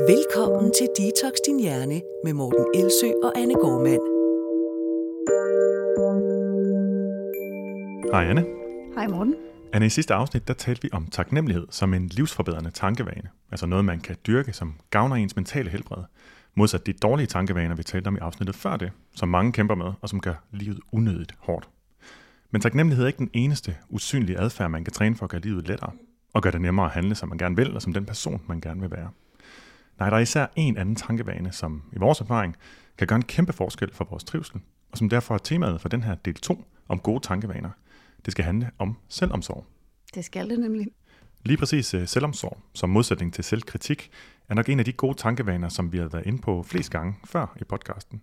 Velkommen til Detox Din Hjerne med Morten Elsø og Anne Gormand. Hej Anne. Hej Morten. Anne, i sidste afsnit, der talte vi om taknemmelighed som en livsforbedrende tankevane. Altså noget, man kan dyrke, som gavner ens mentale helbred. Modsat de dårlige tankevaner, vi talte om i afsnittet før det, som mange kæmper med, og som gør livet unødigt hårdt. Men taknemmelighed er ikke den eneste usynlige adfærd, man kan træne for at gøre livet lettere, og gøre det nemmere at handle, som man gerne vil, og som den person, man gerne vil være. Nej, der er især en anden tankevane, som i vores erfaring kan gøre en kæmpe forskel for vores trivsel, og som derfor er temaet for den her del 2 om gode tankevaner. Det skal handle om selvomsorg. Det skal det nemlig. Lige præcis uh, selvomsorg, som modsætning til selvkritik, er nok en af de gode tankevaner, som vi har været inde på flest gange før i podcasten.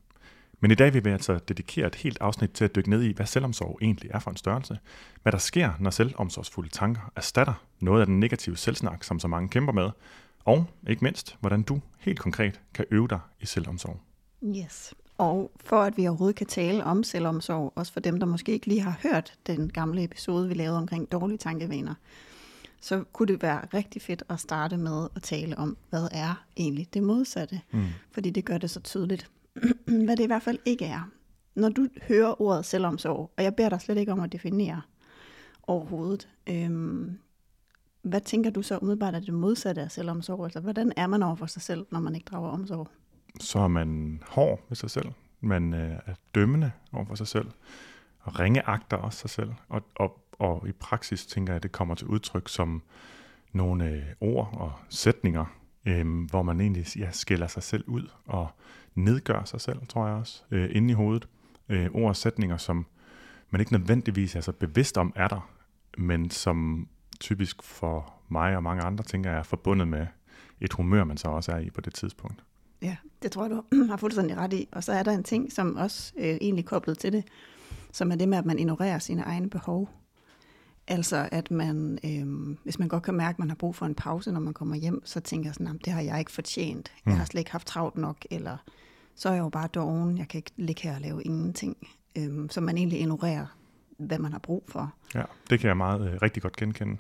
Men i dag vil vi altså dedikere et helt afsnit til at dykke ned i, hvad selvomsorg egentlig er for en størrelse, hvad der sker, når selvomsorgsfulde tanker erstatter noget af den negative selvsnak, som så mange kæmper med, og ikke mindst, hvordan du helt konkret kan øve dig i selvomsorg. Yes. Og for at vi overhovedet kan tale om selvomsorg, også for dem, der måske ikke lige har hørt den gamle episode, vi lavede omkring dårlige tankevaner, så kunne det være rigtig fedt at starte med at tale om, hvad er egentlig det modsatte. Mm. Fordi det gør det så tydeligt, hvad det i hvert fald ikke er. Når du hører ordet selvomsorg, og jeg beder dig slet ikke om at definere overhovedet, øhm, hvad tænker du så umiddelbart er det modsatte af selvomsorg? Altså, hvordan er man over for sig selv, når man ikke drager omsorg? Så er man hård ved sig selv. Man øh, er dømmende over for sig selv. Og ringeagter også sig selv. Og, og, og i praksis tænker jeg, at det kommer til udtryk som nogle øh, ord og sætninger, øh, hvor man egentlig ja, skiller sig selv ud og nedgør sig selv, tror jeg også, øh, inde i hovedet. Øh, ord og sætninger, som man ikke nødvendigvis er så bevidst om er der, men som typisk for mig og mange andre, tænker jeg, er forbundet med et humør, man så også er i på det tidspunkt. Ja, det tror jeg, du har fuldstændig ret i. Og så er der en ting, som også øh, egentlig koblet til det, som er det med, at man ignorerer sine egne behov. Altså at man, øh, hvis man godt kan mærke, at man har brug for en pause, når man kommer hjem, så tænker jeg sådan, det har jeg ikke fortjent. Jeg har mm. slet ikke haft travlt nok, eller så er jeg jo bare doven, jeg kan ikke ligge her og lave ingenting. Øh, så man egentlig ignorerer, hvad man har brug for. Ja, det kan jeg meget øh, rigtig godt genkende.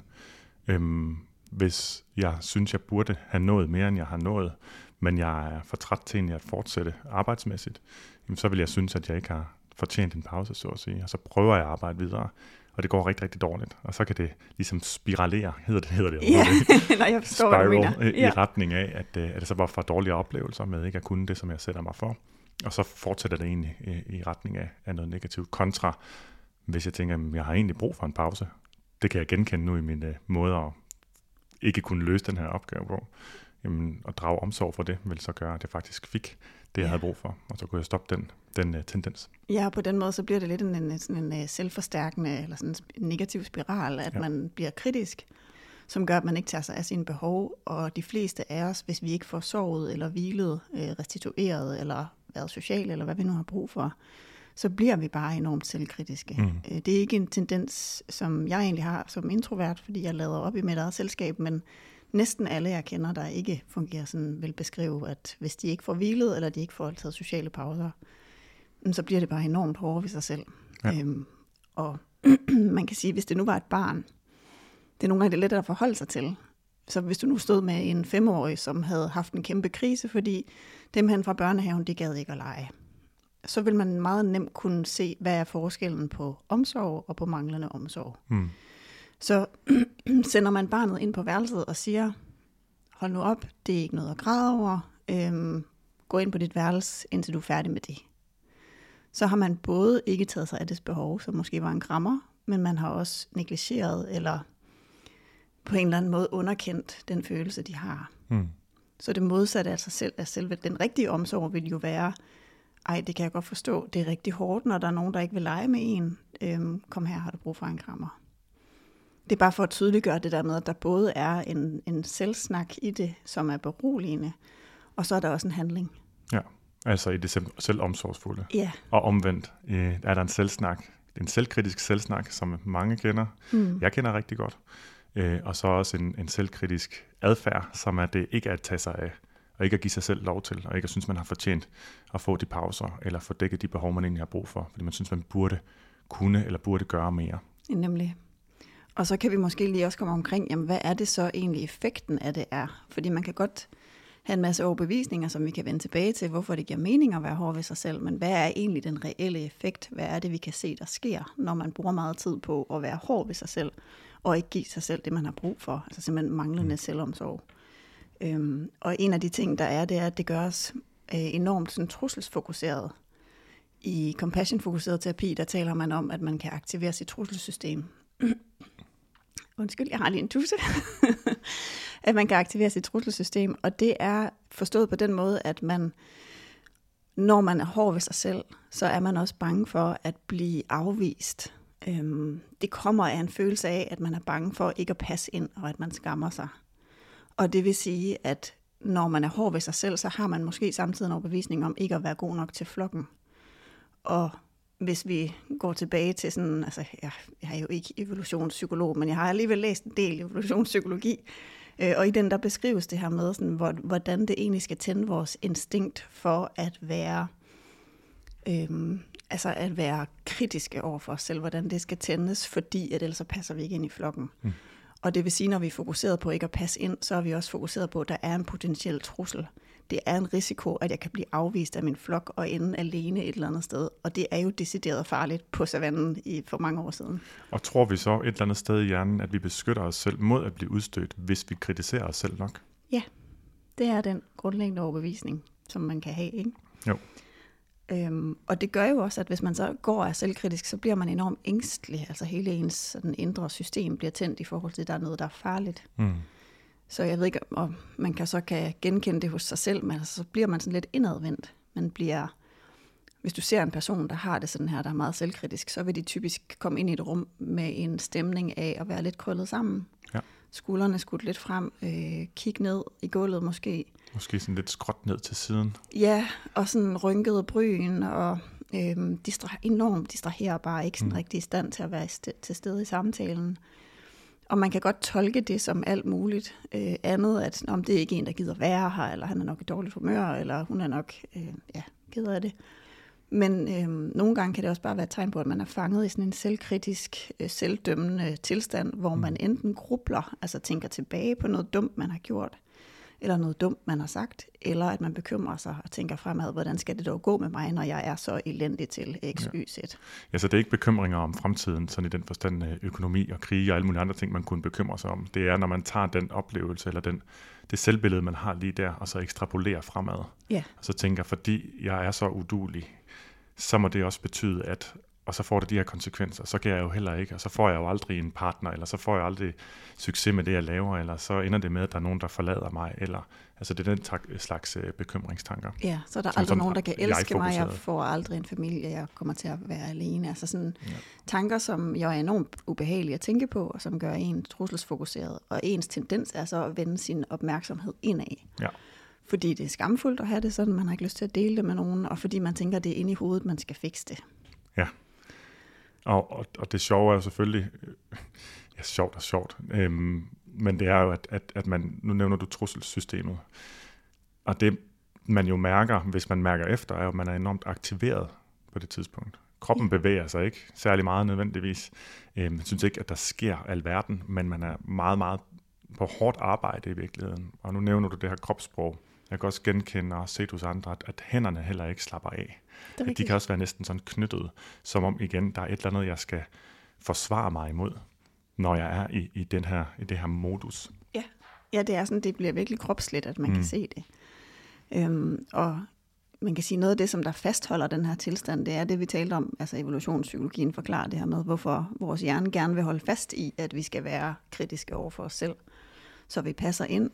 Øhm, hvis jeg synes, jeg burde have nået mere, end jeg har nået, men jeg er for træt til at fortsætte arbejdsmæssigt, jamen, så vil jeg synes, at jeg ikke har fortjent en pause, så at sige. Og så prøver jeg at arbejde videre, og det går rigtig, rigtig dårligt. Og så kan det ligesom spiralere, hedder det, hedder det. Ja, nej, jeg forstår, Spiral, hvad du mener. i retning af, at, øh, at det så var for dårlige oplevelser med ikke at kunne det, som jeg sætter mig for. Og så fortsætter det egentlig i, i retning af, af noget negativt, kontra hvis jeg tænker, at jeg har egentlig brug for en pause. Det kan jeg genkende nu i min uh, måde at ikke kunne løse den her opgave på. Jamen, at drage omsorg for det, vil så gøre, at jeg faktisk fik det, jeg ja. havde brug for, og så kunne jeg stoppe den, den uh, tendens. Ja, på den måde, så bliver det lidt en, en, sådan en uh, selvforstærkende, eller sådan en negativ spiral, at ja. man bliver kritisk, som gør, at man ikke tager sig af sine behov, og de fleste af os, hvis vi ikke får sovet, eller hvilet, restitueret, eller været social, eller hvad vi nu har brug for, så bliver vi bare enormt selvkritiske. Mm. Det er ikke en tendens, som jeg egentlig har som introvert, fordi jeg lader op i mit eget selskab, men næsten alle, jeg kender, der ikke fungerer sådan, vil beskrive, at hvis de ikke får hvilet, eller de ikke får taget sociale pauser, så bliver det bare enormt hårdt ved sig selv. Ja. Øhm, og man kan sige, hvis det nu var et barn, det er nogle gange det lettere at forholde sig til. Så hvis du nu stod med en femårig, som havde haft en kæmpe krise, fordi dem hen fra børnehaven, de gad ikke at lege så vil man meget nemt kunne se, hvad er forskellen på omsorg og på manglende omsorg. Mm. Så sender man barnet ind på værelset og siger, hold nu op, det er ikke noget at græde over, øhm, gå ind på dit værelse, indtil du er færdig med det. Så har man både ikke taget sig af dets behov, som måske var en krammer, men man har også negligeret eller på en eller anden måde underkendt den følelse, de har. Mm. Så det modsatte af sig selv, af selve den rigtige omsorg, vil jo være, ej, det kan jeg godt forstå. Det er rigtig hårdt, når der er nogen, der ikke vil lege med en. Øhm, kom her, har du brug for en krammer. Det er bare for at tydeliggøre det der med, at der både er en, en selvsnak i det, som er beroligende, og så er der også en handling. Ja, altså i det selvomsorgsfulde. Ja. Og omvendt øh, er der en selvsnak, en selvkritisk selvsnak, som mange kender. Mm. Jeg kender rigtig godt. Øh, og så også en, en selvkritisk adfærd, som er det ikke at tage sig af og ikke at give sig selv lov til, og ikke at synes, man har fortjent at få de pauser, eller få dækket de behov, man egentlig har brug for, fordi man synes, man burde kunne eller burde gøre mere. Nemlig. Og så kan vi måske lige også komme omkring, jamen hvad er det så egentlig effekten af det er? Fordi man kan godt have en masse overbevisninger, som vi kan vende tilbage til, hvorfor det giver mening at være hård ved sig selv, men hvad er egentlig den reelle effekt? Hvad er det, vi kan se, der sker, når man bruger meget tid på at være hård ved sig selv, og ikke give sig selv det, man har brug for, altså simpelthen manglende mm. selvomsorg. Øhm, og en af de ting, der er, det er, at det gør os øh, enormt sådan, trusselsfokuseret. I compassion-fokuseret terapi, der taler man om, at man kan aktivere sit trusselsystem. Undskyld, jeg har lige en tusse. at man kan aktivere sit trusselsystem, og det er forstået på den måde, at man, når man er hård ved sig selv, så er man også bange for at blive afvist. Øhm, det kommer af en følelse af, at man er bange for ikke at passe ind, og at man skammer sig. Og det vil sige, at når man er hård ved sig selv, så har man måske samtidig en overbevisning om ikke at være god nok til flokken. Og hvis vi går tilbage til sådan, altså jeg, jeg er jo ikke evolutionspsykolog, men jeg har alligevel læst en del evolutionspsykologi, øh, og i den der beskrives det her med, sådan, hvordan det egentlig skal tænde vores instinkt for at være, øhm, altså at være kritiske over for os selv, hvordan det skal tændes, fordi at ellers så passer vi ikke ind i flokken. Mm. Og det vil sige, når vi er fokuseret på ikke at passe ind, så er vi også fokuseret på, at der er en potentiel trussel. Det er en risiko, at jeg kan blive afvist af min flok og ende alene et eller andet sted. Og det er jo decideret farligt på savannen i for mange år siden. Og tror vi så et eller andet sted i hjernen, at vi beskytter os selv mod at blive udstødt, hvis vi kritiserer os selv nok? Ja, det er den grundlæggende overbevisning, som man kan have. Ikke? Jo. Øhm, og det gør jo også, at hvis man så går er selvkritisk, så bliver man enormt ængstelig. Altså hele ens sådan, indre system bliver tændt i forhold til, at der er noget, der er farligt. Mm. Så jeg ved ikke, om man kan så kan genkende det hos sig selv, men altså, så bliver man sådan lidt indadvendt. Man bliver, hvis du ser en person, der har det sådan her, der er meget selvkritisk, så vil de typisk komme ind i et rum med en stemning af at være lidt krøllet sammen. Ja. Skuldrene skudt lidt frem, øh, kig ned i gulvet måske. Måske sådan lidt skråt ned til siden. Ja, og sådan rynkede bryn, og øh, distra- enormt distraherbar, ikke sådan mm. rigtig i stand til at være til stede i samtalen. Og man kan godt tolke det som alt muligt øh, andet, at om det er ikke en, der gider være her, eller han er nok i dårligt humør, eller hun er nok øh, ja, gider af det. Men øh, nogle gange kan det også bare være et tegn på, at man er fanget i sådan en selvkritisk, øh, selvdømmende tilstand, hvor mm. man enten grubler, altså tænker tilbage på noget dumt, man har gjort, eller noget dumt, man har sagt, eller at man bekymrer sig og tænker fremad, hvordan skal det dog gå med mig, når jeg er så elendig til X, Y, Z. Ja, så det er ikke bekymringer om fremtiden, sådan i den forstand øh, økonomi og krig og alle mulige andre ting, man kunne bekymre sig om. Det er, når man tager den oplevelse, eller den, det selvbillede, man har lige der, og så ekstrapolerer fremad. Ja. Og så tænker, fordi jeg er så udulig, så må det også betyde, at og så får det de her konsekvenser, så kan jeg jo heller ikke, og så får jeg jo aldrig en partner, eller så får jeg aldrig succes med det, jeg laver, eller så ender det med, at der er nogen, der forlader mig, eller altså det er den tak, slags øh, bekymringstanker. Ja, så er der aldrig nogen, der kan elske mig, jeg får aldrig en familie, jeg kommer til at være alene. Altså sådan ja. tanker, som jeg er enormt ubehagelig at tænke på, og som gør en trusselsfokuseret, og ens tendens er så at vende sin opmærksomhed indad. Ja fordi det er skamfuldt at have det sådan, man har ikke lyst til at dele det med nogen, og fordi man tænker, at det er inde i hovedet, man skal fikse det. Ja, og, og, og det sjove er jo selvfølgelig, ja, sjovt og sjovt, øhm, men det er jo, at, at, at man, nu nævner du trusselssystemet, og det man jo mærker, hvis man mærker efter, er jo, at man er enormt aktiveret på det tidspunkt. Kroppen bevæger sig ikke særlig meget nødvendigvis. Øhm, jeg synes ikke, at der sker alverden, men man er meget, meget på hårdt arbejde i virkeligheden. Og nu nævner du det her kropssprog. Jeg kan også genkende og se hos andre, at, at hænderne heller ikke slapper af. At de kan også være næsten sådan knyttet, som om igen, der er et eller andet, jeg skal forsvare mig imod, når jeg er i, i, den her, i det her modus. Ja. ja, det er sådan, det bliver virkelig kropsligt, at man mm. kan se det. Øhm, og man kan sige, noget af det, som der fastholder den her tilstand, det er det, vi talte om, altså evolutionspsykologien forklarer det her med, hvorfor vores hjerne gerne vil holde fast i, at vi skal være kritiske over for os selv, så vi passer ind.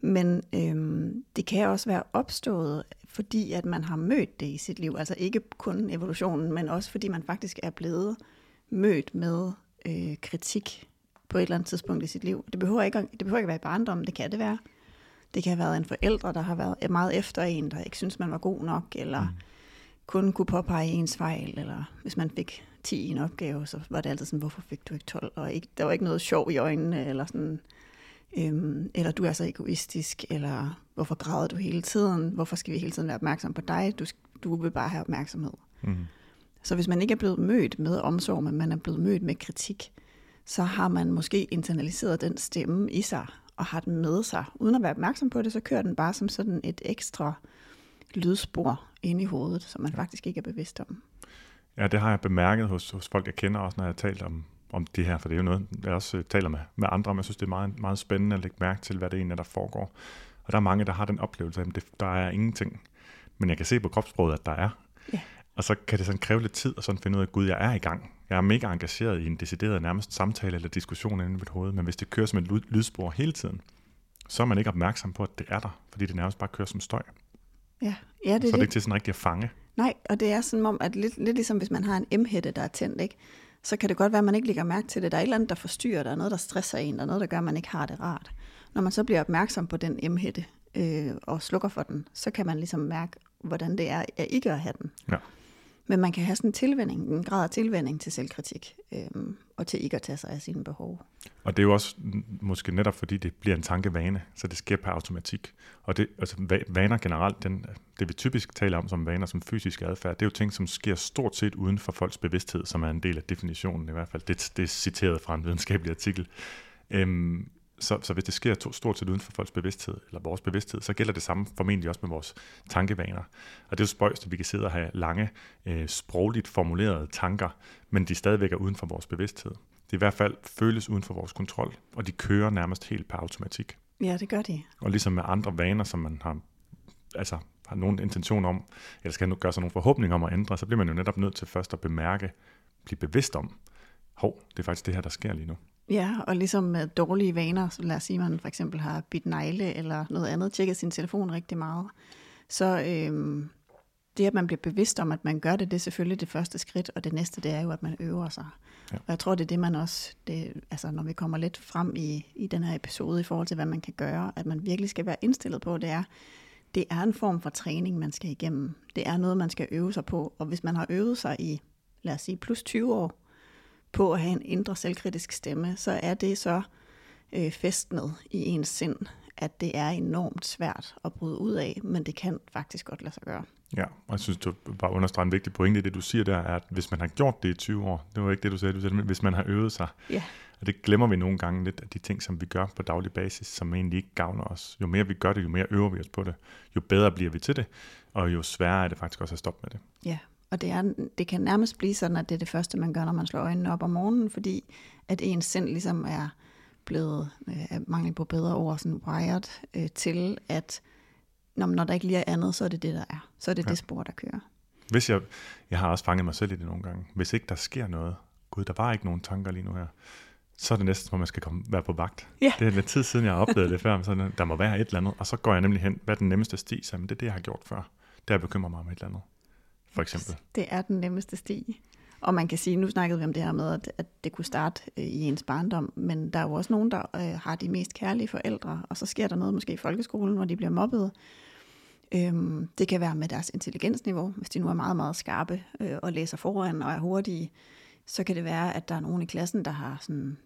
Men øhm, det kan også være opstået, fordi at man har mødt det i sit liv. Altså ikke kun evolutionen, men også fordi man faktisk er blevet mødt med øh, kritik på et eller andet tidspunkt i sit liv. Det behøver ikke, det behøver ikke at være i barndommen, det kan det være. Det kan have været en forældre, der har været meget efter en, der ikke synes, man var god nok, eller mm. kun kunne påpege ens fejl, eller hvis man fik 10 i en opgave, så var det altid sådan, hvorfor fik du ikke 12? Og ikke, der var ikke noget sjov i øjnene, eller sådan Øhm, eller du er så egoistisk, eller hvorfor græder du hele tiden? Hvorfor skal vi hele tiden være opmærksom på dig? Du, du vil bare have opmærksomhed. Mm. Så hvis man ikke er blevet mødt med omsorg, men man er blevet mødt med kritik, så har man måske internaliseret den stemme i sig, og har den med sig. Uden at være opmærksom på det, så kører den bare som sådan et ekstra lydspor ind i hovedet, som man faktisk ikke er bevidst om. Ja, det har jeg bemærket hos, hos folk, jeg kender også, når jeg har talt om, om det her, for det er jo noget, jeg også øh, taler med, med andre om. Jeg synes, det er meget, meget spændende at lægge mærke til, hvad det egentlig er, der foregår. Og der er mange, der har den oplevelse af, at der er ingenting. Men jeg kan se på kropssproget, at der er. Ja. Og så kan det sådan kræve lidt tid at sådan finde ud af, gud, jeg er i gang. Jeg er mega engageret i en decideret nærmest samtale eller diskussion inde i mit hoved, men hvis det kører som et lydspor hele tiden, så er man ikke opmærksom på, at det er der, fordi det nærmest bare kører som støj. Ja, ja det er så er det det. ikke til sådan rigtig at fange. Nej, og det er sådan om, at lidt, lidt ligesom hvis man har en M-hætte, der er tændt, ikke? Så kan det godt være, at man ikke lægger mærke til det. Der er et eller andet, der forstyrrer, der er noget, der stresser en, der er noget, der gør, at man ikke har det rart. Når man så bliver opmærksom på den emhætte øh, og slukker for den, så kan man ligesom mærke, hvordan det er at ikke at have den. Ja. Men man kan have sådan en tilvænding, en grad af tilvænding til selvkritik, øhm, og til ikke at tage sig af sine behov. Og det er jo også måske netop fordi, det bliver en tankevane, så det sker per automatik. Og det, altså vaner generelt, den, det vi typisk taler om som vaner, som fysisk adfærd, det er jo ting, som sker stort set uden for folks bevidsthed, som er en del af definitionen i hvert fald. Det, det er citeret fra en videnskabelig artikel. Øhm, så, så hvis det sker to, stort set uden for folks bevidsthed, eller vores bevidsthed, så gælder det samme formentlig også med vores tankevaner. Og det er jo spøjst, at vi kan sidde og have lange, øh, sprogligt formulerede tanker, men de stadigvæk er uden for vores bevidsthed. Det i hvert fald føles uden for vores kontrol, og de kører nærmest helt per automatik. Ja, det gør de. Og ligesom med andre vaner, som man har, altså, har nogen intention om, eller skal gøre sig nogle forhåbninger om at ændre, så bliver man jo netop nødt til først at bemærke, blive bevidst om, hov, det er faktisk det her, der sker lige nu. Ja, og ligesom med dårlige vaner, så lad os sige, at man for eksempel har bidt negle eller noget andet, tjekket sin telefon rigtig meget, så øhm, det, at man bliver bevidst om, at man gør det, det er selvfølgelig det første skridt, og det næste, det er jo, at man øver sig. Ja. Og jeg tror, det er det, man også, det, altså når vi kommer lidt frem i, i den her episode i forhold til, hvad man kan gøre, at man virkelig skal være indstillet på, det er, det er en form for træning, man skal igennem. Det er noget, man skal øve sig på, og hvis man har øvet sig i, lad os sige, plus 20 år, på at have en indre selvkritisk stemme, så er det så øh, festnet i ens sind, at det er enormt svært at bryde ud af, men det kan faktisk godt lade sig gøre. Ja, og jeg synes, du bare understreger en vigtig pointe i det, du siger der, er, at hvis man har gjort det i 20 år, det var ikke det, du sagde, du sagde, men hvis man har øvet sig, ja. og det glemmer vi nogle gange lidt, af de ting, som vi gør på daglig basis, som egentlig ikke gavner os. Jo mere vi gør det, jo mere øver vi os på det, jo bedre bliver vi til det, og jo sværere er det faktisk også at stoppe med det. Ja, og det, er, det kan nærmest blive sådan, at det er det første, man gør, når man slår øjnene op om morgenen, fordi at ens sind ligesom er blevet, øh, mangel på bedre ord, sådan wired øh, til, at når, når der ikke lige er andet, så er det det, der er. Så er det ja. det spor, der kører. Hvis jeg, jeg har også fanget mig selv i det nogle gange. Hvis ikke der sker noget, gud, der var ikke nogen tanker lige nu her, så er det næsten, hvor man skal komme, være på vagt. Ja. Det er lidt tid siden, jeg har oplevet det før, så der må være et eller andet, og så går jeg nemlig hen, hvad er den nemmeste sti? Så, men det er det, jeg har gjort før. Det er bekymrer mig om et eller andet, for eksempel. Det er den nemmeste sti. Og man kan sige, nu snakkede vi om det her med, at, at det kunne starte øh, i ens barndom, men der er jo også nogen, der øh, har de mest kærlige forældre, og så sker der noget måske i folkeskolen, hvor de bliver mobbet. Øhm, det kan være med deres intelligensniveau, hvis de nu er meget, meget skarpe øh, og læser foran og er hurtige, så kan det være, at der er nogen i klassen, der har sådan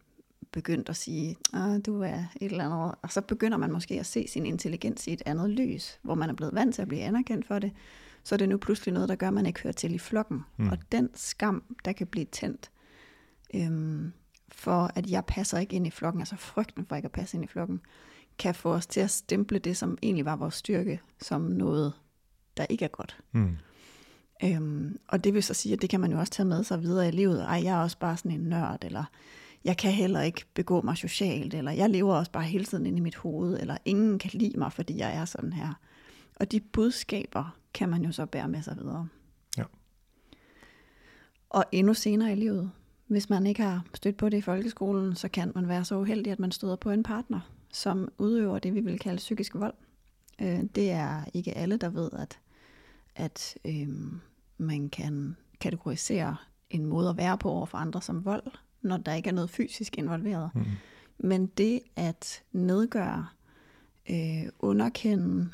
begyndt at sige, ah, du er et eller andet, og så begynder man måske at se sin intelligens i et andet lys, hvor man er blevet vant til at blive anerkendt for det, så er det nu pludselig noget, der gør, at man ikke hører til i flokken. Mm. Og den skam, der kan blive tændt, øhm, for at jeg passer ikke ind i flokken, altså frygten for ikke at passe ind i flokken, kan få os til at stemple det, som egentlig var vores styrke, som noget, der ikke er godt. Mm. Øhm, og det vil så sige, at det kan man jo også tage med sig videre i livet. Ej, jeg er også bare sådan en nørd, eller jeg kan heller ikke begå mig socialt, eller jeg lever også bare hele tiden inde i mit hoved, eller ingen kan lide mig, fordi jeg er sådan her. Og de budskaber kan man jo så bære med sig videre. Ja. Og endnu senere i livet, hvis man ikke har stødt på det i folkeskolen, så kan man være så uheldig, at man støder på en partner, som udøver det, vi vil kalde psykisk vold. Øh, det er ikke alle, der ved, at, at øh, man kan kategorisere en måde at være på over for andre som vold, når der ikke er noget fysisk involveret. Mm. Men det at nedgøre, øh, underkende,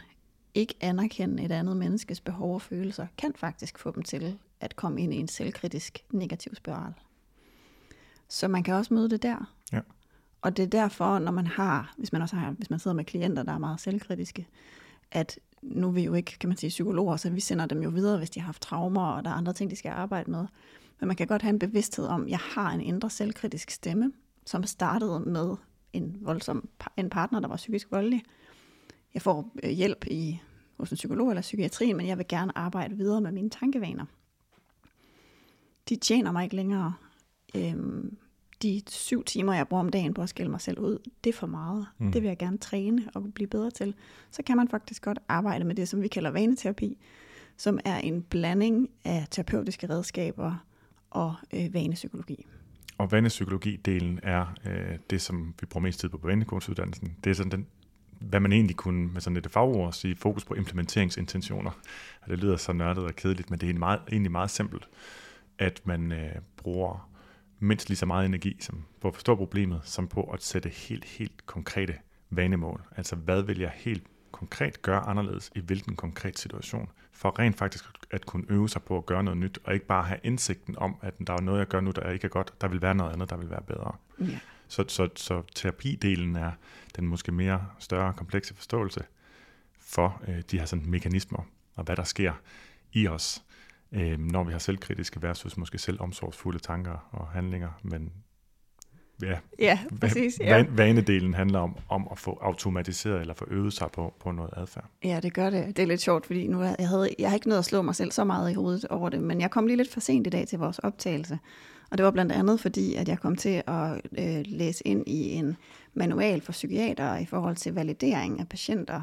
ikke anerkende et andet menneskes behov og følelser, kan faktisk få dem til at komme ind i en selvkritisk negativ spiral. Så man kan også møde det der. Ja. Og det er derfor, når man har, hvis man også har, hvis man sidder med klienter, der er meget selvkritiske, at nu er vi jo ikke, kan man sige, psykologer, så vi sender dem jo videre, hvis de har haft traumer, og der er andre ting, de skal arbejde med. Men man kan godt have en bevidsthed om, at jeg har en indre selvkritisk stemme, som startede med en voldsom en partner, der var psykisk voldelig. Jeg får øh, hjælp i, hos en psykolog eller psykiatrien, men jeg vil gerne arbejde videre med mine tankevaner. De tjener mig ikke længere. Øhm, de syv timer, jeg bruger om dagen på at skælde mig selv ud, det er for meget. Mm. Det vil jeg gerne træne og blive bedre til. Så kan man faktisk godt arbejde med det, som vi kalder vaneterapi, som er en blanding af terapeutiske redskaber og øh, vanepsykologi. Og vanepsykologi-delen er øh, det, som vi bruger mest tid på på vanekortsuddannelsen. Det er sådan den, hvad man egentlig kunne med sådan et fagord sige, fokus på implementeringsintentioner. Og det lyder så nørdet og kedeligt, men det er meget, egentlig meget simpelt, at man øh, bruger mindst lige så meget energi som på at forstå problemet, som på at sætte helt, helt konkrete vanemål. Altså, hvad vil jeg helt konkret gøre anderledes i hvilken konkret situation, for rent faktisk at kunne øve sig på at gøre noget nyt, og ikke bare have indsigten om, at der er noget, jeg gør nu, der ikke er godt, der vil være noget andet, der vil være bedre. Ja. Så, så, så terapidelen er den måske mere større komplekse forståelse for øh, de her sådan, mekanismer, og hvad der sker i os, øh, når vi har selvkritiske versus måske selvomsorgsfulde tanker og handlinger, men ja, ja præcis. Ja. vanedelen handler om, om at få automatiseret eller få øvet sig på, på noget adfærd. Ja, det gør det. Det er lidt sjovt, fordi nu jeg havde jeg har ikke noget at slå mig selv så meget i hovedet over det, men jeg kom lige lidt for sent i dag til vores optagelse. Og det var blandt andet fordi, at jeg kom til at øh, læse ind i en manual for psykiater i forhold til validering af patienter.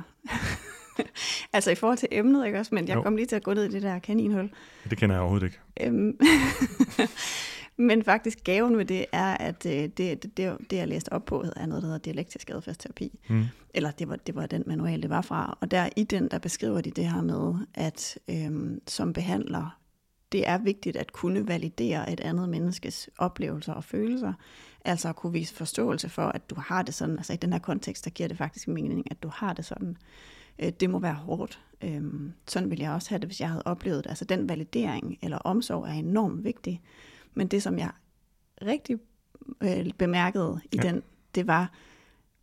altså i forhold til emnet, ikke også? Men jeg jo. kom lige til at gå ned i det der kaninhul. Det kender jeg overhovedet ikke. Øhm, Men faktisk gaven med det er, at øh, det, det, det, det jeg læste op på, er noget, der hedder dialektisk adfærdsterapi. Mm. Eller det var, det var den manual, det var fra. Og der i den, der beskriver de det her med, at øhm, som behandler, det er vigtigt at kunne validere et andet menneskes oplevelser og følelser. Altså at kunne vise forståelse for, at du har det sådan. Altså i den her kontekst, der giver det faktisk mening, at du har det sådan. Øh, det må være hårdt. Øhm, sådan ville jeg også have det, hvis jeg havde oplevet det. Altså den validering eller omsorg er enormt vigtig. Men det, som jeg rigtig øh, bemærkede i ja. den, det var,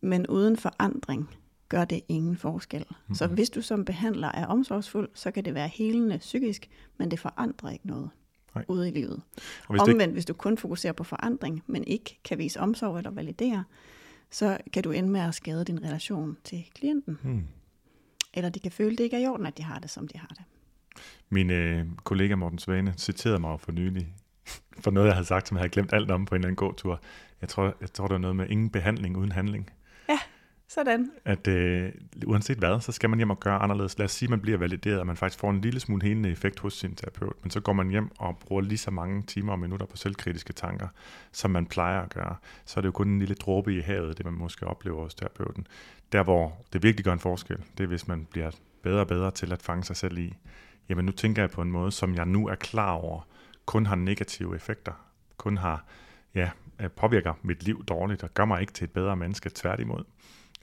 men uden forandring gør det ingen forskel. Mm-hmm. Så hvis du som behandler er omsorgsfuld, så kan det være helende psykisk, men det forandrer ikke noget Nej. ude i livet. Og hvis Omvendt, ikke... hvis du kun fokuserer på forandring, men ikke kan vise omsorg eller validere, så kan du ende med at skade din relation til klienten. Mm. Eller de kan føle, det ikke er i orden, at de har det, som de har det. Min øh, kollega Morten Svane citerede mig for nylig for noget, jeg havde sagt, som jeg havde glemt alt om på en eller anden gåtur. Jeg tror, jeg tror, der er noget med ingen behandling uden handling. Sådan. At øh, uanset hvad, så skal man hjem og gøre anderledes. Lad os sige, at man bliver valideret, og man faktisk får en lille smule helende effekt hos sin terapeut, men så går man hjem og bruger lige så mange timer og minutter på selvkritiske tanker, som man plejer at gøre. Så er det jo kun en lille dråbe i havet, det man måske oplever hos terapeuten. Der, hvor det virkelig gør en forskel, det er, hvis man bliver bedre og bedre til at fange sig selv i, jamen nu tænker jeg på en måde, som jeg nu er klar over, kun har negative effekter, kun har, ja, påvirker mit liv dårligt og gør mig ikke til et bedre menneske, tværtimod.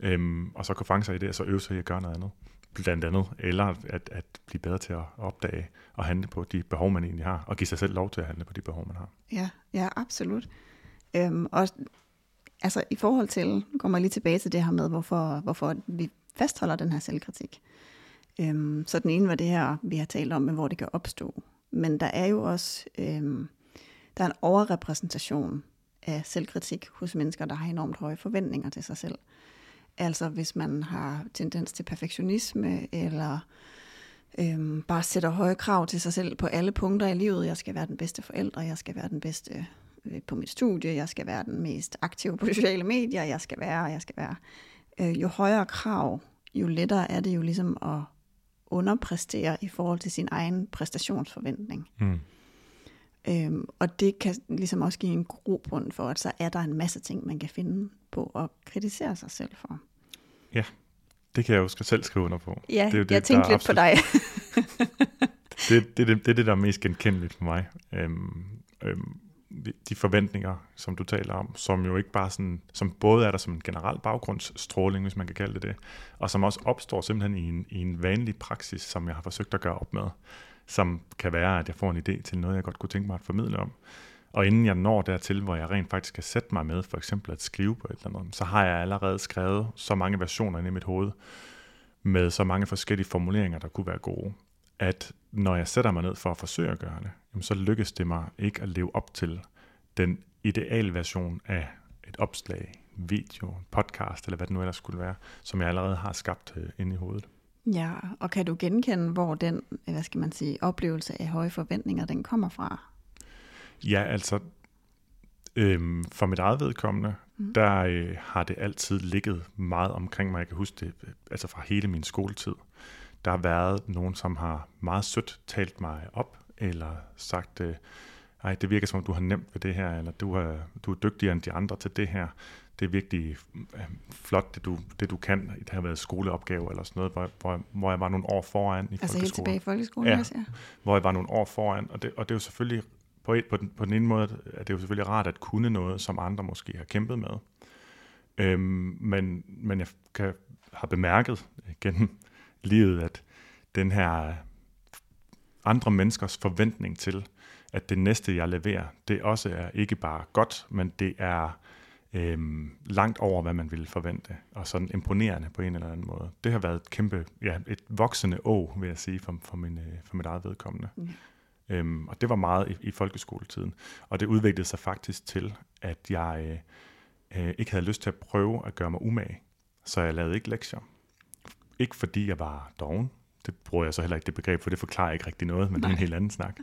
Øhm, og så kan fange sig i det, og så øve sig i at gøre noget andet, blandt andet, eller at, at blive bedre til at opdage og handle på de behov, man egentlig har, og give sig selv lov til at handle på de behov, man har. Ja, ja absolut. Øhm, og altså i forhold til, nu kommer jeg lige tilbage til det her med, hvorfor, hvorfor vi fastholder den her selvkritik. Øhm, så den ene var det her, vi har talt om, med hvor det kan opstå. Men der er jo også øhm, der er en overrepræsentation af selvkritik hos mennesker, der har enormt høje forventninger til sig selv. Altså hvis man har tendens til perfektionisme, eller øhm, bare sætter høje krav til sig selv på alle punkter i livet. Jeg skal være den bedste forældre, jeg skal være den bedste øh, på mit studie, jeg skal være den mest aktive på sociale medier, jeg skal være, jeg skal være. Øh, jo højere krav, jo lettere er det jo ligesom at underpræstere i forhold til sin egen præstationsforventning. Mm. Øhm, og det kan ligesom også give en grobund for, at så er der en masse ting, man kan finde på at kritisere sig selv for. Ja, det kan jeg jo selv skrive under på. Ja, det er jo det, jeg tænkte lidt absolut... på dig. det, det, det, det er det, der er mest genkendeligt for mig. Øhm, øhm, de forventninger, som du taler om, som jo ikke bare sådan, som både er der som en generel baggrundsstråling, hvis man kan kalde det det, og som også opstår simpelthen i en, i en vanlig praksis, som jeg har forsøgt at gøre op med, som kan være, at jeg får en idé til noget, jeg godt kunne tænke mig at formidle om. Og inden jeg når dertil, hvor jeg rent faktisk kan sætte mig med, for eksempel at skrive på et eller andet, så har jeg allerede skrevet så mange versioner inde i mit hoved, med så mange forskellige formuleringer, der kunne være gode, at når jeg sætter mig ned for at forsøge at gøre det, jamen så lykkes det mig ikke at leve op til den idealversion af et opslag, video, podcast, eller hvad det nu ellers skulle være, som jeg allerede har skabt øh, inde i hovedet. Ja, og kan du genkende, hvor den, øh, hvad skal man sige, oplevelse af høje forventninger, den kommer fra? Ja, altså, øhm, for mit eget vedkommende, mm. der øh, har det altid ligget meget omkring mig. Jeg kan huske det, øh, altså fra hele min skoletid. Der har været nogen, som har meget sødt talt mig op, eller sagt, øh, ej, det virker som om, du har nemt ved det her, eller du er, du er dygtigere end de andre til det her. Det er virkelig øh, flot, det du, det du kan. Det har været skoleopgave eller sådan noget, hvor, hvor, hvor jeg var nogle år foran i Altså helt tilbage i folkeskolen Ja. også, ja. hvor jeg var nogle år foran, og det, og det er jo selvfølgelig, på, et, på, den, på den ene måde, er det jo selvfølgelig rart at kunne noget, som andre måske har kæmpet med. Øhm, men, men jeg kan, har bemærket gennem livet, at den her andre menneskers forventning til, at det næste, jeg leverer, det også er ikke bare godt, men det er øhm, langt over, hvad man ville forvente, og sådan imponerende på en eller anden måde. Det har været et kæmpe, ja, et voksende å, vil jeg sige, for, for, min, øh, for mit eget vedkommende. Mm. Øhm, og det var meget i, i folkeskoletiden. Og det udviklede sig faktisk til, at jeg øh, øh, ikke havde lyst til at prøve at gøre mig umage. Så jeg lavede ikke lektier. Ikke fordi jeg var doven. Det bruger jeg så heller ikke det begreb, for det forklarer ikke rigtig noget, men Nej. det er en helt anden snak.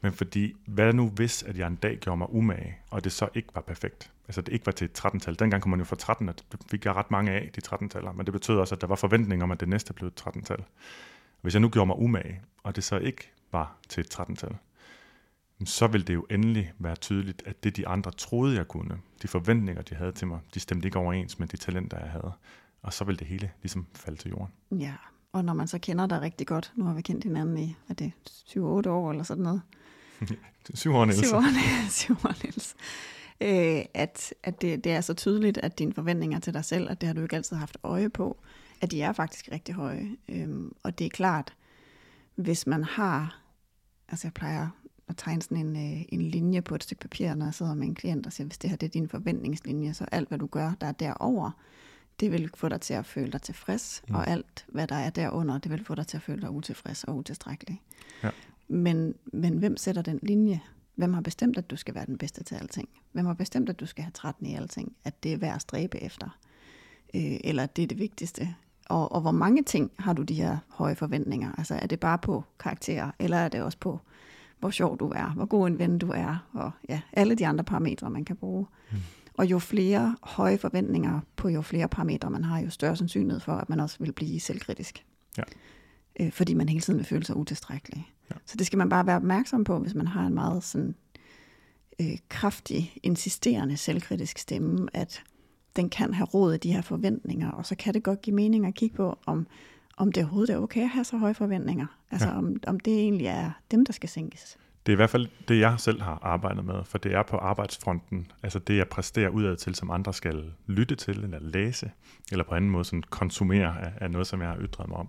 Men fordi, hvad nu hvis, at jeg en dag gjorde mig umage, og det så ikke var perfekt? Altså det ikke var til et 13-tal. Dengang kunne man jo få 13, og det fik jeg ret mange af, de 13-taller. Men det betød også, at der var forventning om, at det næste blev et 13-tal. Hvis jeg nu gjorde mig umage, og det så ikke var til et 13-tal, så ville det jo endelig være tydeligt, at det de andre troede, jeg kunne, de forventninger, de havde til mig, de stemte ikke overens med de talenter, jeg havde. Og så ville det hele ligesom falde til jorden. Ja, og når man så kender dig rigtig godt, nu har vi kendt hinanden i, er det 7-8 år eller sådan noget? Syv år, Niels. Syv år, syv år, Niels. Øh, at, at det, det er så tydeligt, at dine forventninger til dig selv, at det har du ikke altid haft øje på, at de er faktisk rigtig høje. Øhm, og det er klart, hvis man har, altså jeg plejer at tegne sådan en, øh, en linje på et stykke papir, når jeg sidder med en klient og siger, hvis det her det er din forventningslinje, så alt hvad du gør, der er derover, det vil få dig til at føle dig tilfreds, mm. og alt hvad der er derunder, det vil få dig til at føle dig utilfreds og utilstrækkelig. Ja. Men, men hvem sætter den linje? Hvem har bestemt, at du skal være den bedste til alting? Hvem har bestemt, at du skal have 13 i alting? At det er værd at stræbe efter? Øh, eller at det er det vigtigste? Og, og hvor mange ting har du de her høje forventninger? Altså er det bare på karakterer, eller er det også på, hvor sjov du er, hvor god en ven du er, og ja, alle de andre parametre, man kan bruge. Mm. Og jo flere høje forventninger på jo flere parametre man har, jo større sandsynlighed for, at man også vil blive selvkritisk. Ja. Øh, fordi man hele tiden vil føle sig utilstrækkelig. Ja. Så det skal man bare være opmærksom på, hvis man har en meget sådan øh, kraftig, insisterende selvkritisk stemme, at den kan have råd af de her forventninger, og så kan det godt give mening at kigge på, om, om det overhovedet er okay at have så høje forventninger. Altså Ja. om, om det egentlig er dem, der skal sænkes. Det er i hvert fald det, jeg selv har arbejdet med, for det er på arbejdsfronten, altså det, jeg præsterer udad til, som andre skal lytte til, eller læse, eller på anden måde sådan konsumere af, af noget, som jeg har ytret mig om.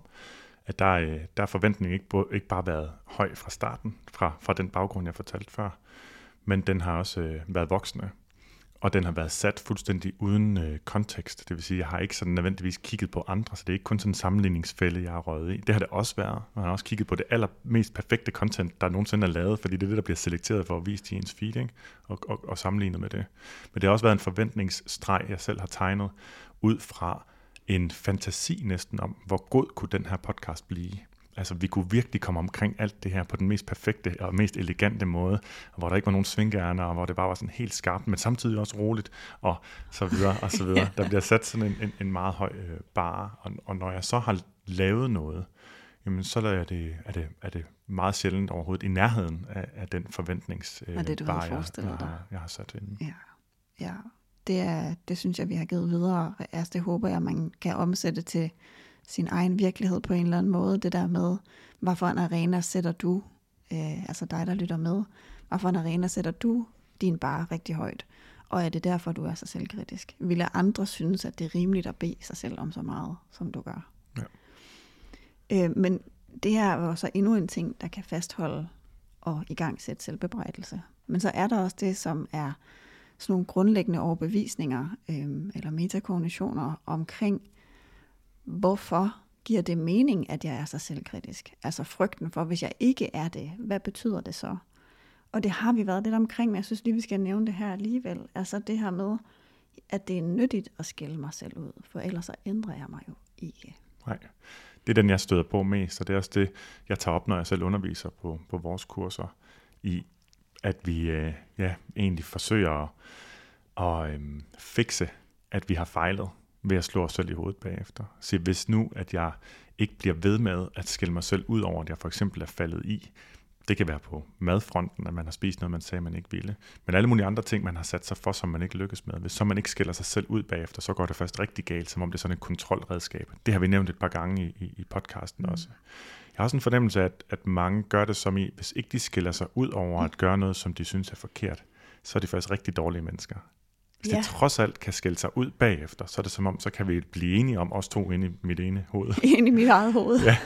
At der, er, der er forventningen ikke, ikke bare været høj fra starten, fra, fra den baggrund, jeg fortalte før, men den har også øh, været voksende. Og den har været sat fuldstændig uden øh, kontekst. Det vil sige, jeg har ikke sådan nødvendigvis kigget på andre, så det er ikke kun sådan en sammenligningsfælde, jeg har røget i. Det har det også været. Man har også kigget på det allermest perfekte content, der nogensinde er lavet, fordi det er det, der bliver selekteret for at vise i ens feed, ikke? Og, og, og sammenlignet med det. Men det har også været en forventningsstreg, jeg selv har tegnet, ud fra en fantasi næsten om, hvor god kunne den her podcast blive. Altså, vi kunne virkelig komme omkring alt det her på den mest perfekte og mest elegante måde, hvor der ikke var nogen svingærner, og hvor det bare var sådan helt skarpt, men samtidig også roligt, og så videre, og så videre. Der bliver sat sådan en, en, en meget høj øh, bare, og, og når jeg så har lavet noget, jamen så er det, er det, er det meget sjældent overhovedet i nærheden af, af den forventnings øh, Af det, du havde bare, jeg, forestillet jeg, har, jeg har sat ind. Ja, ja. Det, er, det synes jeg, vi har givet videre. Altså, det håber jeg, man kan omsætte til sin egen virkelighed på en eller anden måde. Det der med, hvad for en arena sætter du, øh, altså dig, der lytter med, hvad for en arena sætter du din bare rigtig højt? Og er det derfor, du er så selvkritisk? Vil andre synes, at det er rimeligt at bede sig selv om så meget, som du gør? Ja. Øh, men det her er jo så endnu en ting, der kan fastholde og i gang sætte selvbebrejdelse. Men så er der også det, som er sådan nogle grundlæggende overbevisninger øh, eller metakognitioner omkring, hvorfor giver det mening, at jeg er så selvkritisk? Altså frygten for, hvis jeg ikke er det, hvad betyder det så? Og det har vi været lidt omkring, men jeg synes lige, vi skal nævne det her alligevel. Altså det her med, at det er nyttigt at skille mig selv ud, for ellers så ændrer jeg mig jo ikke. Nej, det er den, jeg støder på mest, og det er også det, jeg tager op, når jeg selv underviser på, på vores kurser, i at vi øh, ja, egentlig forsøger at, at øh, fikse, at vi har fejlet ved at slå os selv i hovedet bagefter. Så hvis nu, at jeg ikke bliver ved med at skille mig selv ud over, at jeg for eksempel er faldet i, det kan være på madfronten, at man har spist noget, man sagde, man ikke ville. Men alle mulige andre ting, man har sat sig for, som man ikke lykkes med. Hvis så man ikke skiller sig selv ud bagefter, så går det først rigtig galt, som om det er sådan et kontrolredskab. Det har vi nævnt et par gange i, i, i podcasten mm. også. Jeg har også en fornemmelse af, at, at mange gør det som i, hvis ikke de skiller sig ud over at gøre noget, som de synes er forkert, så er de faktisk rigtig dårlige mennesker. Hvis ja. de trods alt kan skille sig ud bagefter, så er det som om, så kan vi blive enige om, os to inde i mit ene hoved. Inde i mit eget hoved. ja,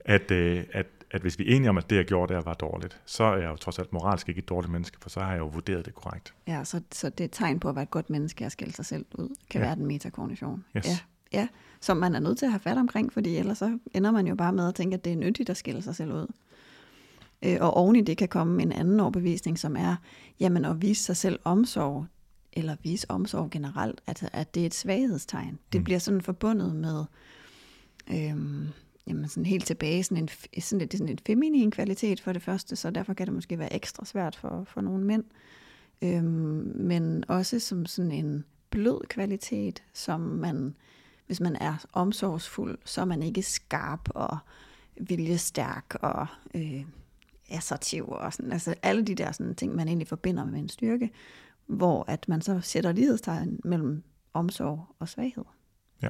at, øh, at, at hvis vi er enige om, at det, jeg gjorde der, var dårligt, så er jeg jo trods alt moralsk ikke et dårligt menneske, for så har jeg jo vurderet det korrekt. Ja, så, så det er et tegn på at være et godt menneske at skille sig selv ud, kan ja. være den metakognition. Yes. Ja, ja, som man er nødt til at have fat omkring, fordi ellers så ender man jo bare med at tænke, at det er nyttigt at skille sig selv ud. Øh, og oven i det kan komme en anden overbevisning, som er, jamen at vise sig selv omsorg, eller vise omsorg generelt, at, at det er et svaghedstegn. Det mm. bliver sådan forbundet med, øhm, jamen sådan helt tilbage, sådan en, sådan, det er sådan en feminin kvalitet for det første, så derfor kan det måske være ekstra svært for, for nogle mænd. Øhm, men også som sådan en blød kvalitet, som man, hvis man er omsorgsfuld, så er man ikke skarp og viljestærk og øh, assertiv og sådan, altså alle de der sådan ting, man egentlig forbinder med en styrke, hvor at man så sætter lighedstegn mellem omsorg og svaghed. Ja.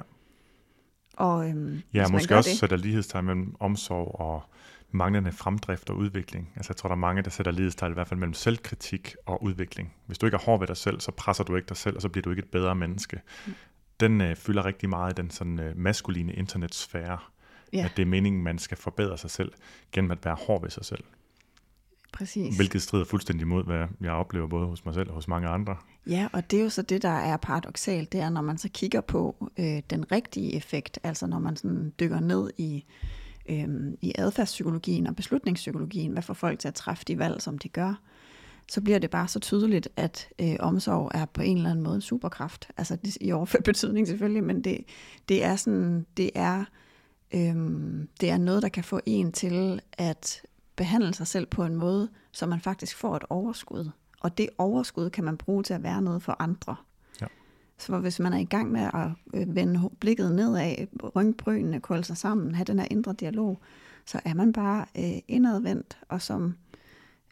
Og, øhm, ja, måske også det, sætter lighedstegn mellem omsorg og manglende fremdrift og udvikling. Altså jeg tror, der er mange, der sætter lighedstegn i hvert fald mellem selvkritik og udvikling. Hvis du ikke er hård ved dig selv, så presser du ikke dig selv, og så bliver du ikke et bedre menneske. Mm. Den øh, fylder rigtig meget i den sådan øh, maskuline internetsfære. Ja. At det er meningen, man skal forbedre sig selv gennem at være hård ved sig selv. Præcis. Hvilket strider fuldstændig mod, hvad jeg oplever både hos mig selv og hos mange andre. Ja, og det er jo så det, der er paradoxalt, det er, når man så kigger på øh, den rigtige effekt, altså når man sådan dykker ned i, øh, i adfærdspsykologien og beslutningspsykologien, hvad får folk til at træffe de valg, som de gør, så bliver det bare så tydeligt, at øh, omsorg er på en eller anden måde en superkraft. Altså i overført betydning selvfølgelig, men det, det er sådan, det er, øh, det er noget, der kan få en til at behandle sig selv på en måde, så man faktisk får et overskud. Og det overskud kan man bruge til at være noget for andre. Ja. Så hvis man er i gang med at øh, vende blikket nedad, rynke brynene, kolde sig sammen, have den her indre dialog, så er man bare øh, indadvendt. Og som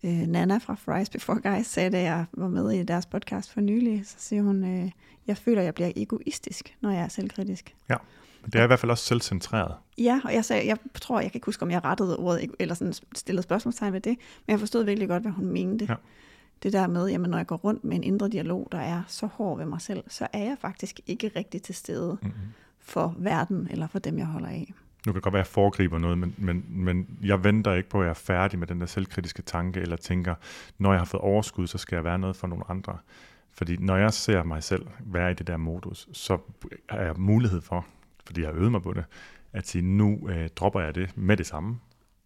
øh, Nana fra Fries Before Guys sagde, da jeg var med i deres podcast for nylig, så siger hun, øh, jeg føler, jeg bliver egoistisk, når jeg er selvkritisk. Ja. Men det er i hvert fald også selvcentreret. Ja, og jeg, sagde, jeg tror, jeg kan ikke huske, om jeg rettede ordet, eller sådan stillede spørgsmålstegn ved det, men jeg forstod virkelig godt, hvad hun mente. Ja. Det der med, jamen når jeg går rundt med en indre dialog, der er så hård ved mig selv, så er jeg faktisk ikke rigtig til stede mm-hmm. for verden, eller for dem, jeg holder af. Nu kan det godt være, at jeg foregriber noget, men, men, men jeg venter ikke på, at jeg er færdig med den der selvkritiske tanke, eller tænker, når jeg har fået overskud, så skal jeg være noget for nogle andre. Fordi når jeg ser mig selv være i det der modus, så er jeg mulighed for, fordi jeg har øvet mig på det, at sige, nu øh, dropper jeg det med det samme,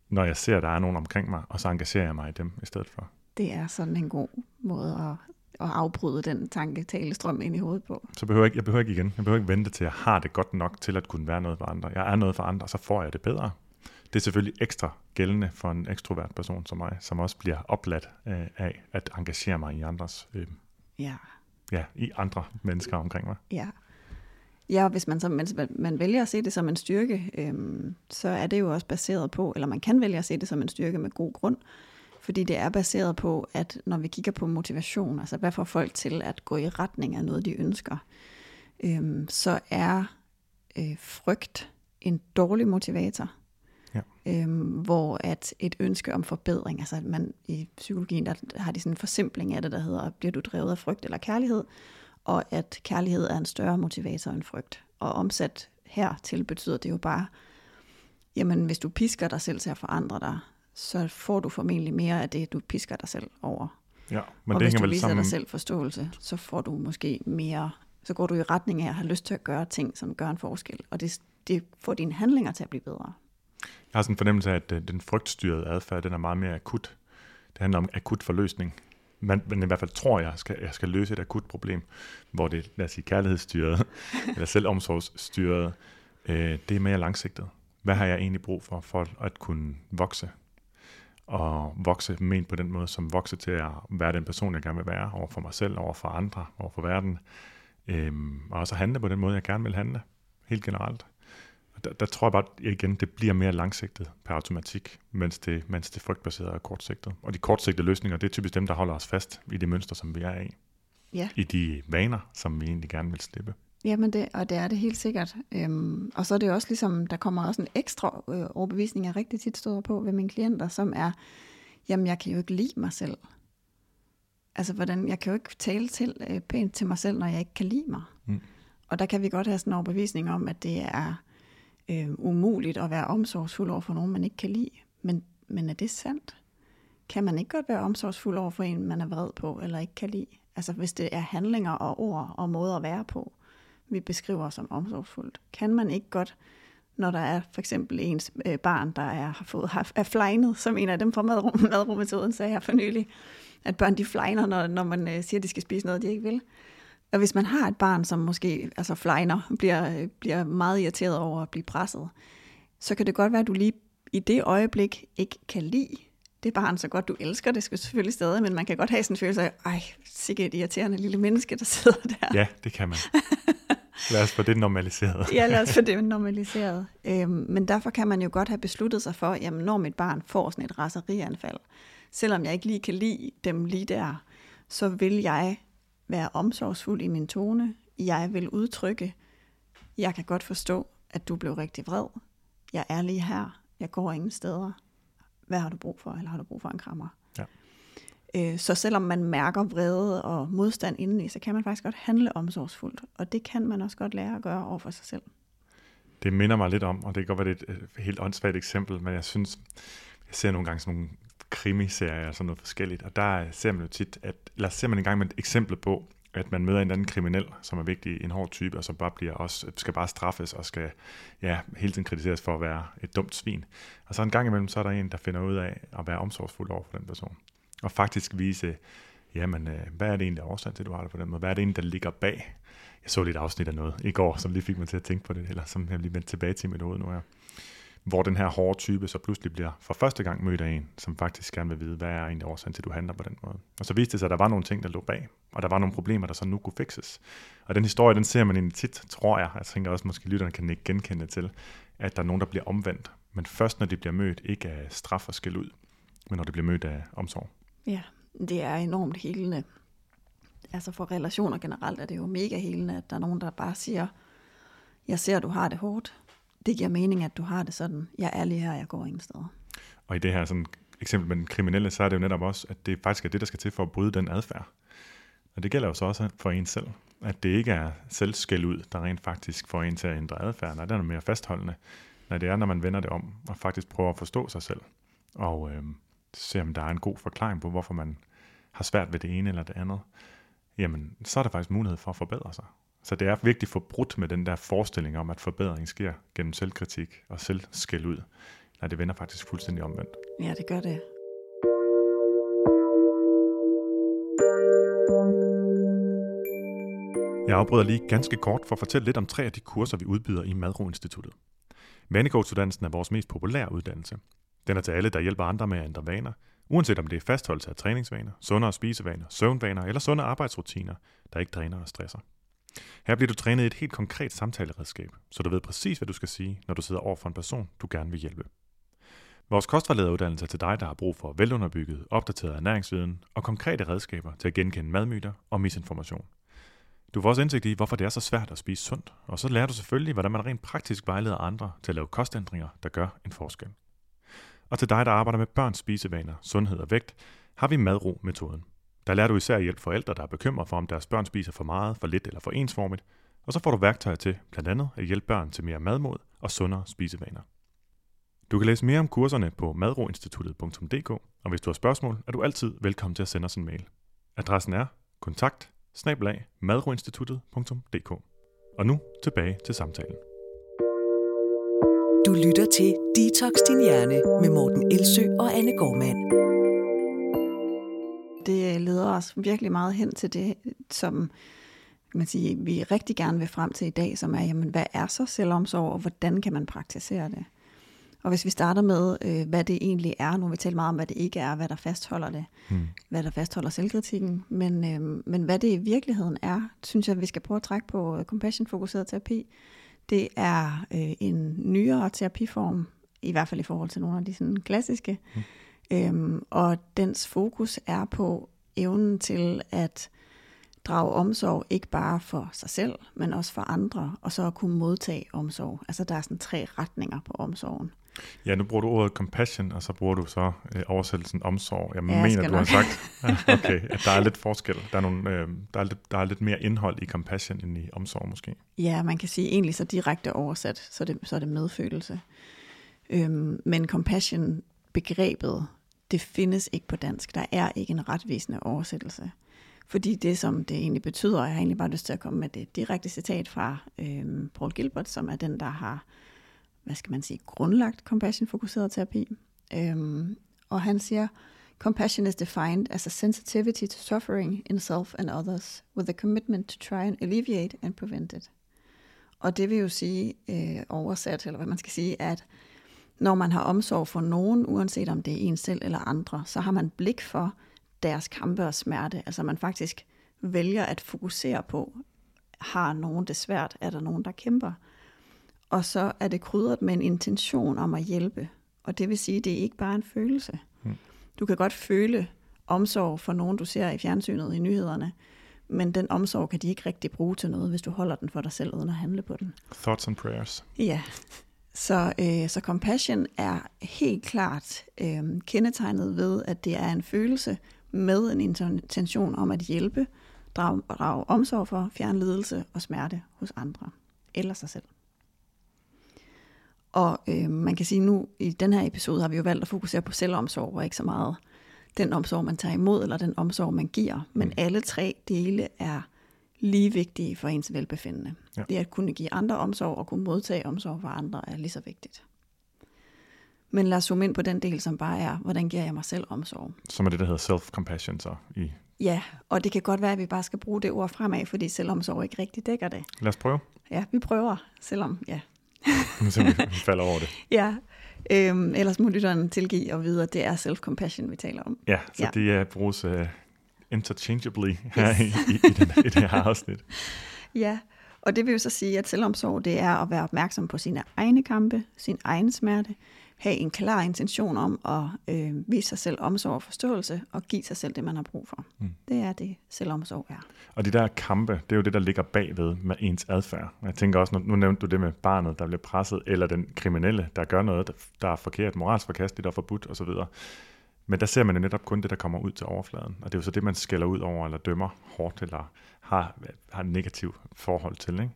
når jeg ser, at der er nogen omkring mig, og så engagerer jeg mig i dem i stedet for. Det er sådan en god måde at, at afbryde den tanketalestrøm ind i hovedet på. Så behøver jeg, ikke, jeg behøver ikke igen. Jeg behøver ikke vente til, at jeg har det godt nok til at kunne være noget for andre. Jeg er noget for andre, og så får jeg det bedre. Det er selvfølgelig ekstra gældende for en ekstrovert person som mig, som også bliver opladt øh, af at engagere mig i andres øh, ja. Ja, i andre mennesker omkring mig. Ja, Ja, hvis man, så, man, man vælger at se det som en styrke, øhm, så er det jo også baseret på, eller man kan vælge at se det som en styrke med god grund, fordi det er baseret på, at når vi kigger på motivation, altså hvad får folk til at gå i retning af noget, de ønsker, øhm, så er øh, frygt en dårlig motivator. Ja. Øhm, hvor at et ønske om forbedring, altså man i psykologien, der har de sådan en forsimpling af det, der hedder, bliver du drevet af frygt eller kærlighed? Og at kærlighed er en større motivator end frygt. Og omsat hertil betyder det jo bare, jamen hvis du pisker dig selv til at forandre dig, så får du formentlig mere af det, du pisker dig selv over. Ja, men og det hvis du viser sammen... dig selv forståelse, så får du måske mere, så går du i retning af at have lyst til at gøre ting, som gør en forskel, og det, det får dine handlinger til at blive bedre. Jeg har sådan en fornemmelse af, at den frygtstyrede adfærd, den er meget mere akut. Det handler om akut forløsning. Man, men i hvert fald tror jeg, skal, jeg skal løse et akut problem, hvor det, lad os sige, kærlighedsstyret, eller selvomsorgsstyret, øh, det er mere langsigtet. Hvad har jeg egentlig brug for, for at kunne vokse? Og vokse men på den måde, som vokse til at være den person, jeg gerne vil være, over for mig selv, over for andre, over for verden. Øhm, og også handle på den måde, jeg gerne vil handle, helt generelt. Der, der tror jeg bare, igen, det bliver mere langsigtet per automatik, mens det, mens det frygtbaserede er kortsigtet. Og de kortsigtede løsninger, det er typisk dem, der holder os fast i det mønster, som vi er i. Ja. I de vaner, som vi egentlig gerne vil slippe. Jamen, det, og det er det helt sikkert. Øhm, og så er det også ligesom, der kommer også en ekstra øh, overbevisning, jeg rigtig tit støder på ved mine klienter, som er, jamen, jeg kan jo ikke lide mig selv. Altså, hvordan, jeg kan jo ikke tale til, øh, pænt til mig selv, når jeg ikke kan lide mig. Mm. Og der kan vi godt have sådan en overbevisning om, at det er øh, umuligt at være omsorgsfuld over for nogen, man ikke kan lide. Men, men er det sandt? Kan man ikke godt være omsorgsfuld over for en, man er vred på, eller ikke kan lide? Altså, hvis det er handlinger og ord og måder at være på, vi beskriver som omsorgsfuldt. Kan man ikke godt, når der er for eksempel ens øh, barn, der er, har fået, har, er flegnet, som en af dem fra madrum, madrummetoden sagde her for nylig, at børn de flegner, når, når man øh, siger, at de skal spise noget, de ikke vil. Og hvis man har et barn, som måske altså flegner, bliver, bliver meget irriteret over at blive presset, så kan det godt være, at du lige i det øjeblik ikke kan lide det barn så godt, du elsker det skal selvfølgelig stadig, men man kan godt have sådan en følelse af, ej, sikkert et irriterende lille menneske, der sidder der. Ja, det kan man. Lad os få det normaliseret. ja, lad os få det normaliseret. Øhm, men derfor kan man jo godt have besluttet sig for, jamen når mit barn får sådan et raserianfald, selvom jeg ikke lige kan lide dem lige der, så vil jeg være omsorgsfuld i min tone. Jeg vil udtrykke, jeg kan godt forstå, at du blev rigtig vred. Jeg er lige her. Jeg går ingen steder. Hvad har du brug for? Eller har du brug for en krammer? Ja. Øh, så selvom man mærker vrede og modstand indeni, så kan man faktisk godt handle omsorgsfuldt. Og det kan man også godt lære at gøre over for sig selv. Det minder mig lidt om, og det kan godt være et, et helt åndssvagt eksempel, men jeg synes, jeg ser nogle gange sådan nogle krimiserier og sådan noget forskelligt, og der ser man jo tit, at, eller ser man en gang med et eksempel på, at man møder en anden kriminel, som er vigtig, en hård type, og som bare bliver også, skal bare straffes og skal ja, hele tiden kritiseres for at være et dumt svin. Og så en gang imellem, så er der en, der finder ud af at være omsorgsfuld over for den person. Og faktisk vise, jamen, øh, hvad er det egentlig, der er årsagen til, at du har det på den måde? Hvad er det egentlig, der ligger bag? Jeg så lidt afsnit af noget i går, som lige fik mig til at tænke på det, eller som jeg lige vendte tilbage til i mit hoved nu her hvor den her hårde type så pludselig bliver for første gang mødt af en, som faktisk gerne vil vide, hvad er egentlig årsagen til, at du handler på den måde. Og så viste det sig, at der var nogle ting, der lå bag, og der var nogle problemer, der så nu kunne fikses. Og den historie, den ser man egentlig tit, tror jeg, jeg tænker også, måske lytterne kan ikke genkende til, at der er nogen, der bliver omvendt, men først når de bliver mødt, ikke af straf og skæld ud, men når de bliver mødt af omsorg. Ja, det er enormt helende. Altså for relationer generelt er det jo mega helende, at der er nogen, der bare siger, jeg ser, du har det hårdt, det giver mening, at du har det sådan. Jeg er lige her, jeg går ingen steder. Og i det her sådan, eksempel med den kriminelle, så er det jo netop også, at det faktisk er det, der skal til for at bryde den adfærd. Og det gælder jo så også for en selv, at det ikke er selvskæld ud, der rent faktisk får en til at ændre adfærd. Nej, det er noget mere fastholdende. Nej, det er, når man vender det om og faktisk prøver at forstå sig selv. Og øh, se, om der er en god forklaring på, hvorfor man har svært ved det ene eller det andet. Jamen, så er der faktisk mulighed for at forbedre sig. Så det er vigtigt få brudt med den der forestilling om, at forbedring sker gennem selvkritik og selvskæld ud. Nej, det vender faktisk fuldstændig omvendt. Ja, det gør det. Jeg afbryder lige ganske kort for at fortælle lidt om tre af de kurser, vi udbyder i Madro Instituttet. Vanecoach-uddannelsen er vores mest populære uddannelse. Den er til alle, der hjælper andre med at ændre vaner, uanset om det er fastholdelse af træningsvaner, sundere spisevaner, søvnvaner eller sunde arbejdsrutiner, der ikke dræner og stresser. Her bliver du trænet i et helt konkret samtaleredskab, så du ved præcis, hvad du skal sige, når du sidder over for en person, du gerne vil hjælpe. Vores kostvejlederuddannelse er til dig, der har brug for velunderbygget, opdateret ernæringsviden og konkrete redskaber til at genkende madmyter og misinformation. Du får også indsigt i, hvorfor det er så svært at spise sundt, og så lærer du selvfølgelig, hvordan man rent praktisk vejleder andre til at lave kostændringer, der gør en forskel. Og til dig, der arbejder med børns spisevaner, sundhed og vægt, har vi madro-metoden. Der lærer du især at hjælpe forældre, der er bekymret for, om deres børn spiser for meget, for lidt eller for ensformigt, og så får du værktøjer til blandt andet at hjælpe børn til mere madmod og sundere spisevaner. Du kan læse mere om kurserne på madroinstituttet.dk, og hvis du har spørgsmål, er du altid velkommen til at sende os en mail. Adressen er kontakt madroinstituttet.dk. Og nu tilbage til samtalen. Du lytter til Detox Din Hjerne med Morten Elsø og Anne Gormand det leder os virkelig meget hen til det, som man sige, vi rigtig gerne vil frem til i dag, som er, jamen, hvad er så selvomsorg, og hvordan kan man praktisere det? Og hvis vi starter med, øh, hvad det egentlig er, nu vi talt meget om, hvad det ikke er, hvad der fastholder det, mm. hvad der fastholder selvkritikken, men, øh, men hvad det i virkeligheden er, synes jeg, vi skal prøve at trække på øh, compassion-fokuseret terapi. Det er øh, en nyere terapiform, i hvert fald i forhold til nogle af de sådan, klassiske, mm. øhm, og dens fokus er på evnen til at drage omsorg, ikke bare for sig selv, men også for andre, og så at kunne modtage omsorg. Altså der er sådan tre retninger på omsorgen. Ja, nu bruger du ordet compassion, og så bruger du så øh, oversættelsen omsorg. Jeg ja, mener, du nok. har sagt, okay, at der er lidt forskel. Der er, nogle, øh, der, er lidt, der er lidt mere indhold i compassion end i omsorg måske. Ja, man kan sige egentlig så direkte oversat, så, det, så er det medfølelse. Øhm, men compassion-begrebet, det findes ikke på dansk. Der er ikke en retvisende oversættelse. Fordi det, som det egentlig betyder, jeg har egentlig bare lyst til at komme med det direkte citat fra øhm, Paul Gilbert, som er den, der har hvad skal man sige, grundlagt compassion-fokuseret terapi. Øhm, og han siger, Compassion is defined as a sensitivity to suffering in self and others, with a commitment to try and alleviate and prevent it. Og det vil jo sige, øh, oversat, eller hvad man skal sige, at når man har omsorg for nogen, uanset om det er en selv eller andre, så har man blik for deres kampe og smerte. Altså man faktisk vælger at fokusere på, har nogen det svært, er der nogen, der kæmper og så er det krydret med en intention om at hjælpe. Og det vil sige, det er ikke bare en følelse. Hmm. Du kan godt føle omsorg for nogen, du ser i fjernsynet i nyhederne, men den omsorg kan de ikke rigtig bruge til noget, hvis du holder den for dig selv uden at handle på den. Thoughts and prayers. Ja. Så, øh, så compassion er helt klart øh, kendetegnet ved, at det er en følelse med en intention om at hjælpe, drage, drage omsorg for, fjerne lidelse og smerte hos andre eller sig selv. Og øh, man kan sige nu, i den her episode har vi jo valgt at fokusere på selvomsorg, og ikke så meget den omsorg, man tager imod, eller den omsorg, man giver. Men mm. alle tre dele er lige vigtige for ens velbefindende. Ja. Det at kunne give andre omsorg og kunne modtage omsorg for andre er lige så vigtigt. Men lad os zoome ind på den del, som bare er, hvordan giver jeg mig selv omsorg? Som er det, der hedder self-compassion så i Ja, og det kan godt være, at vi bare skal bruge det ord fremad, fordi selvomsorg ikke rigtig dækker det. Lad os prøve. Ja, vi prøver, selvom ja, nu vi falder over det. ja, øhm, ellers må lytteren tilgive og vide, at det er self-compassion, vi taler om. Ja, så ja. det er bruges uh, interchangeably her i, i, i, den, i det her afsnit. ja, og det vil jo så sige, at selvomsorg, det er at være opmærksom på sine egne kampe, sin egen smerte, have en klar intention om at øh, vise sig selv omsorg og forståelse, og give sig selv det, man har brug for. Mm. Det er det, selvomsorg er. Og de der kampe, det er jo det, der ligger bagved med ens adfærd. Jeg tænker også, nu nævnte du det med barnet, der bliver presset, eller den kriminelle, der gør noget, der er forkert, moralsk forkasteligt er forbudt osv. Men der ser man jo netop kun det, der kommer ud til overfladen. Og det er jo så det, man skælder ud over, eller dømmer hårdt, eller har, har et negativt forhold til. Ikke?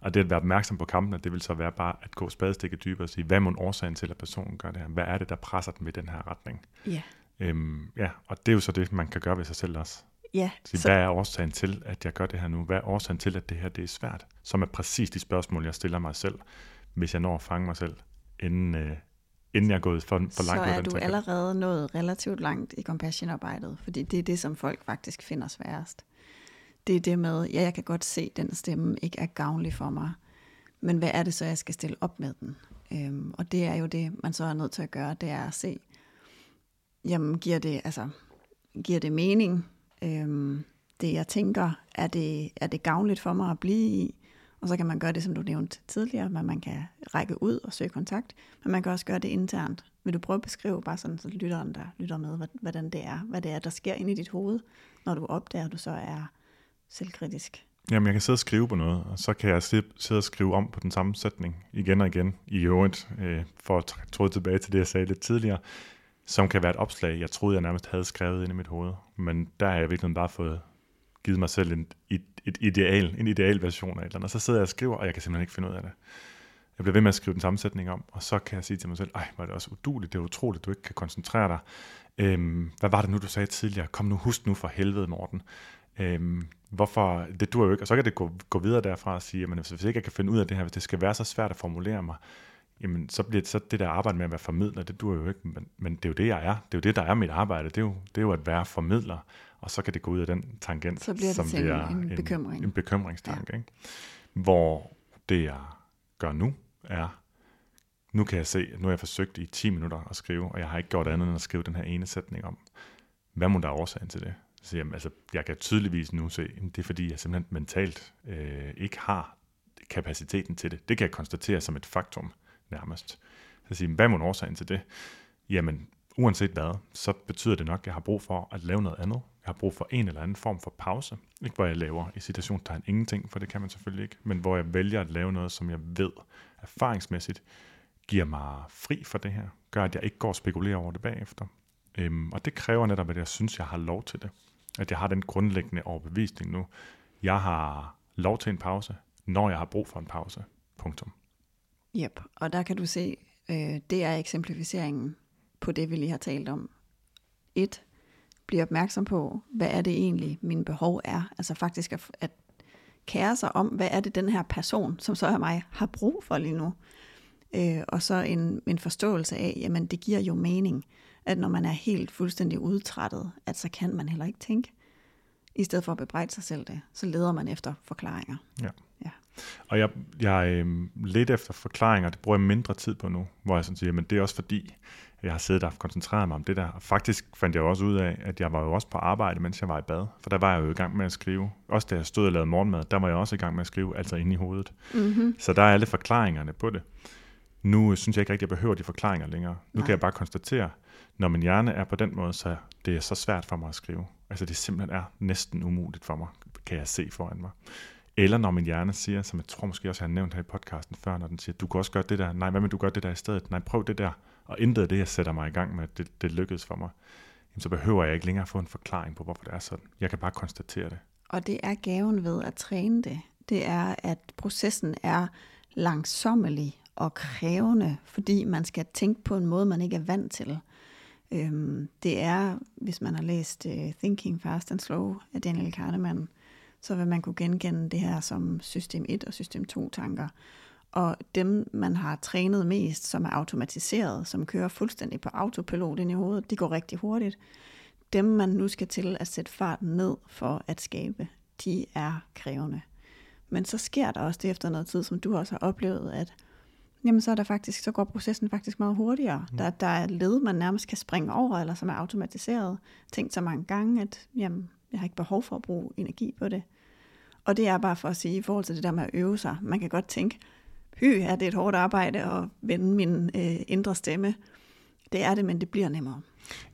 Og det at være opmærksom på kampene, det vil så være bare at gå spadestikket dybere og sige, hvad er årsagen til, at personen gør det her? Hvad er det, der presser den i den her retning? Ja. Øhm, ja, og det er jo så det, man kan gøre ved sig selv også. Ja. Så, så... Hvad er årsagen til, at jeg gør det her nu? Hvad er årsagen til, at det her det er svært? Som er præcis de spørgsmål, jeg stiller mig selv, hvis jeg når at fange mig selv, inden, øh, inden jeg er gået for, for langt. Så er du allerede nået relativt langt i compassion-arbejdet, fordi det er det, som folk faktisk finder sværest det er det med, ja, jeg kan godt se, at den stemme ikke er gavnlig for mig, men hvad er det så, jeg skal stille op med den? Øhm, og det er jo det, man så er nødt til at gøre, det er at se, jamen giver det, altså, giver det mening? Øhm, det jeg tænker, er det, er det gavnligt for mig at blive i? Og så kan man gøre det, som du nævnte tidligere, men man kan række ud og søge kontakt, men man kan også gøre det internt. Vil du prøve at beskrive, bare sådan, så lytteren, der lytter med, hvordan det er, hvad det er, der sker inde i dit hoved, når du opdager, at du så er selvkritisk? Jamen, jeg kan sidde og skrive på noget, og så kan jeg sidde og skrive om på den samme sætning igen og igen i øvrigt, øh, for at tråde tilbage til det, jeg sagde lidt tidligere, som kan være et opslag, jeg troede, jeg nærmest havde skrevet ind i mit hoved. Men der har jeg virkelig bare fået givet mig selv en, et, et ideal, en ideal version af et eller andet. Og så sidder jeg og skriver, og jeg kan simpelthen ikke finde ud af det. Jeg bliver ved med at skrive den samme sætning om, og så kan jeg sige til mig selv, ej, var det også uduligt, det er utroligt, du ikke kan koncentrere dig. Øhm, hvad var det nu, du sagde tidligere? Kom nu, husk nu for helvede, Morten. Øhm, hvorfor, det dur jo ikke, og så kan det gå, gå videre derfra og sige, jamen, altså, hvis ikke jeg kan finde ud af det her, hvis det skal være så svært at formulere mig, jamen så bliver det, så det der arbejde med at være formidler, det duer jo ikke, men, men det er jo det, jeg er. Det er jo det, der er mit arbejde. Det er jo, det er jo at være formidler, og så kan det gå ud af den tangent, Så bliver det som til en- en bekymring. En bekymringstanke, ja. ikke? Hvor det, jeg gør nu, er, nu kan jeg se, at nu har jeg forsøgt i 10 minutter at skrive, og jeg har ikke gjort andet end at skrive den her ene sætning om, hvad må der er årsagen til det? Så jeg, altså, jeg kan tydeligvis nu se, at det er fordi, jeg simpelthen mentalt øh, ikke har kapaciteten til det. Det kan jeg konstatere som et faktum nærmest. Så siger jeg, hvad må årsagen til det? Jamen, uanset hvad, så betyder det nok, at jeg har brug for at lave noget andet. Jeg har brug for en eller anden form for pause. Ikke hvor jeg laver i citationstegn ingenting, for det kan man selvfølgelig ikke, men hvor jeg vælger at lave noget, som jeg ved erfaringsmæssigt giver mig fri for det her. Gør, at jeg ikke går og spekulerer over det bagefter. Øhm, og det kræver netop, at jeg synes, jeg har lov til det. At jeg har den grundlæggende overbevisning nu. Jeg har lov til en pause, når jeg har brug for en pause. Punktum. Yep. Og der kan du se, øh, det er eksemplificeringen på det, vi lige har talt om. Et, blive opmærksom på, hvad er det egentlig, mine behov er. Altså faktisk at, at kære sig om, hvad er det, den her person, som så er mig, har brug for lige nu. Øh, og så en, en forståelse af, jamen det giver jo mening, at når man er helt fuldstændig udtrættet, at så kan man heller ikke tænke. I stedet for at bebrejde sig selv det, så leder man efter forklaringer. Ja. Ja. Og jeg, jeg øh, lidt efter forklaringer, det bruger jeg mindre tid på nu, hvor jeg sådan siger, men det er også fordi, jeg har siddet og koncentreret mig om det der. Og faktisk fandt jeg også ud af, at jeg var jo også på arbejde, mens jeg var i bad. For der var jeg jo i gang med at skrive. Også da jeg stod og lavede morgenmad, der var jeg også i gang med at skrive, altså inde i hovedet. Mm-hmm. Så der er alle forklaringerne på det. Nu synes jeg ikke rigtig, at jeg behøver de forklaringer længere. Nu Nej. kan jeg bare konstatere, når min hjerne er på den måde, så det er så svært for mig at skrive. Altså det simpelthen er næsten umuligt for mig, kan jeg se foran mig. Eller når min hjerne siger, som jeg tror måske også, jeg har nævnt her i podcasten før, når den siger, du kan også gøre det der. Nej, hvad med du gør det der i stedet? Nej, prøv det der. Og intet af det, jeg sætter mig i gang med, det, det lykkedes for mig. Jamen, så behøver jeg ikke længere få en forklaring på, hvorfor det er sådan. Jeg kan bare konstatere det. Og det er gaven ved at træne det. Det er, at processen er langsommelig og krævende, fordi man skal tænke på en måde, man ikke er vant til. Øhm, det er, hvis man har læst uh, Thinking Fast and Slow af Daniel Kahneman, så vil man kunne genkende det her som system 1 og system 2 tanker. Og dem, man har trænet mest, som er automatiseret, som kører fuldstændig på autopilot ind i hovedet, de går rigtig hurtigt. Dem, man nu skal til at sætte farten ned for at skabe, de er krævende. Men så sker der også det efter noget tid, som du også har oplevet, at jamen så, er der faktisk, så går processen faktisk meget hurtigere. Mm. Der, der er led, man nærmest kan springe over, eller som er automatiseret. Tænkt så mange gange, at jamen, jeg har ikke behov for at bruge energi på det. Og det er bare for at sige, i forhold til det der med at øve sig, man kan godt tænke, hy, er det et hårdt arbejde at vende min øh, indre stemme. Det er det, men det bliver nemmere.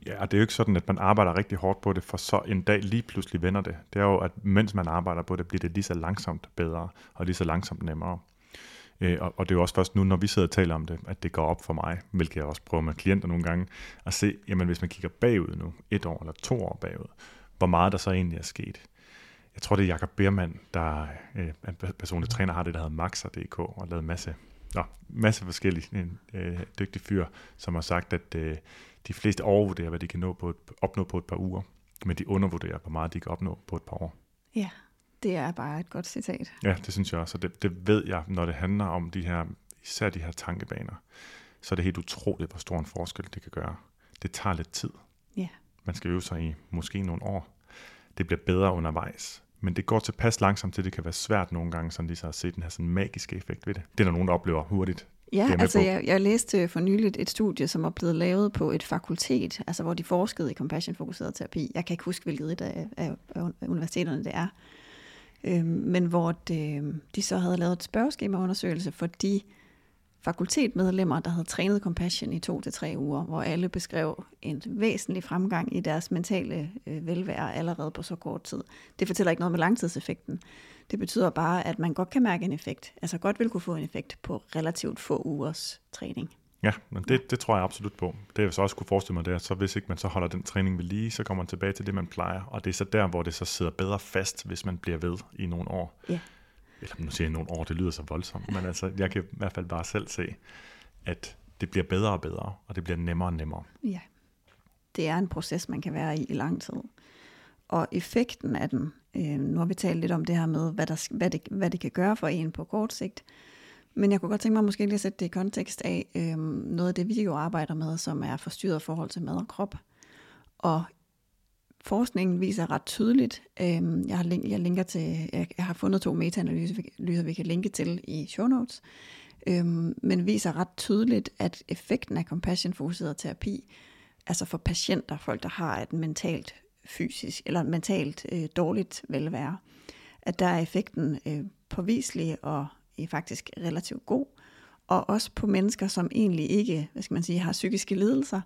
Ja, og det er jo ikke sådan, at man arbejder rigtig hårdt på det, for så en dag lige pludselig vender det. Det er jo, at mens man arbejder på det, bliver det lige så langsomt bedre, og lige så langsomt nemmere. Øh, og, og det er jo også først nu, når vi sidder og taler om det, at det går op for mig, hvilket jeg også prøver med klienter nogle gange, at se, jamen hvis man kigger bagud nu, et år eller to år bagud, hvor meget der så egentlig er sket. Jeg tror, det er Jakob Bermann, der øh, en personlig træner, har det, der hedder Maxer.dk, og lavet masse, nå, masse forskellige, en øh, dygtig fyr, som har sagt, at øh, de fleste overvurderer, hvad de kan nå på et, opnå på et par uger, men de undervurderer, hvor meget de kan opnå på et par år. Ja, det er bare et godt citat. Ja, det synes jeg også, og det, det ved jeg, når det handler om de her, især de her tankebaner, så er det helt utroligt, hvor stor en forskel det kan gøre. Det tager lidt tid. Ja. Man skal øve sig i måske nogle år. Det bliver bedre undervejs. Men det går tilpas langsomt til, det kan være svært nogle gange, sådan lige så at se den her sådan magiske effekt ved det. Det er der nogen, der oplever hurtigt. Ja, jeg altså på. jeg, jeg læste for nyligt et studie, som er blevet lavet på et fakultet, altså hvor de forskede i compassion-fokuseret terapi. Jeg kan ikke huske, hvilket et af, af, af universiteterne det er. Øhm, men hvor det, de så havde lavet et spørgeskemaundersøgelse for de fakultetmedlemmer, der havde trænet compassion i to til tre uger, hvor alle beskrev en væsentlig fremgang i deres mentale øh, velvære allerede på så kort tid. Det fortæller ikke noget med langtidseffekten. Det betyder bare, at man godt kan mærke en effekt, altså godt vil kunne få en effekt på relativt få ugers træning. Ja, men det, det tror jeg absolut på. Det jeg så også kunne forestille mig, det er, så hvis ikke man så holder den træning ved lige, så kommer man tilbage til det, man plejer. Og det er så der, hvor det så sidder bedre fast, hvis man bliver ved i nogle år. Ja. Eller nu siger jeg nogle år, det lyder så voldsomt, men altså, jeg kan i hvert fald bare selv se, at det bliver bedre og bedre, og det bliver nemmere og nemmere. Ja. Det er en proces, man kan være i i lang tid. Og effekten af den, øh, nu har vi talt lidt om det her med, hvad, der, hvad, det, hvad det kan gøre for en på kort sigt, Men jeg kunne godt tænke mig måske lige at sætte det i kontekst af øh, noget af det, vi jo arbejder med, som er forstyrret forhold til mad og krop. Og forskningen viser ret tydeligt, øh, jeg, har link, jeg, linker til, jeg, jeg har fundet to metaanalyser, vi kan linke til i show notes, øh, men viser ret tydeligt, at effekten af compassion-fokuseret terapi, altså for patienter, folk der har et mentalt fysisk eller mentalt øh, dårligt velvære, at der er effekten øh, påviselig og øh, faktisk relativt god, og også på mennesker, som egentlig ikke, hvad skal man sige, har psykiske lidelser,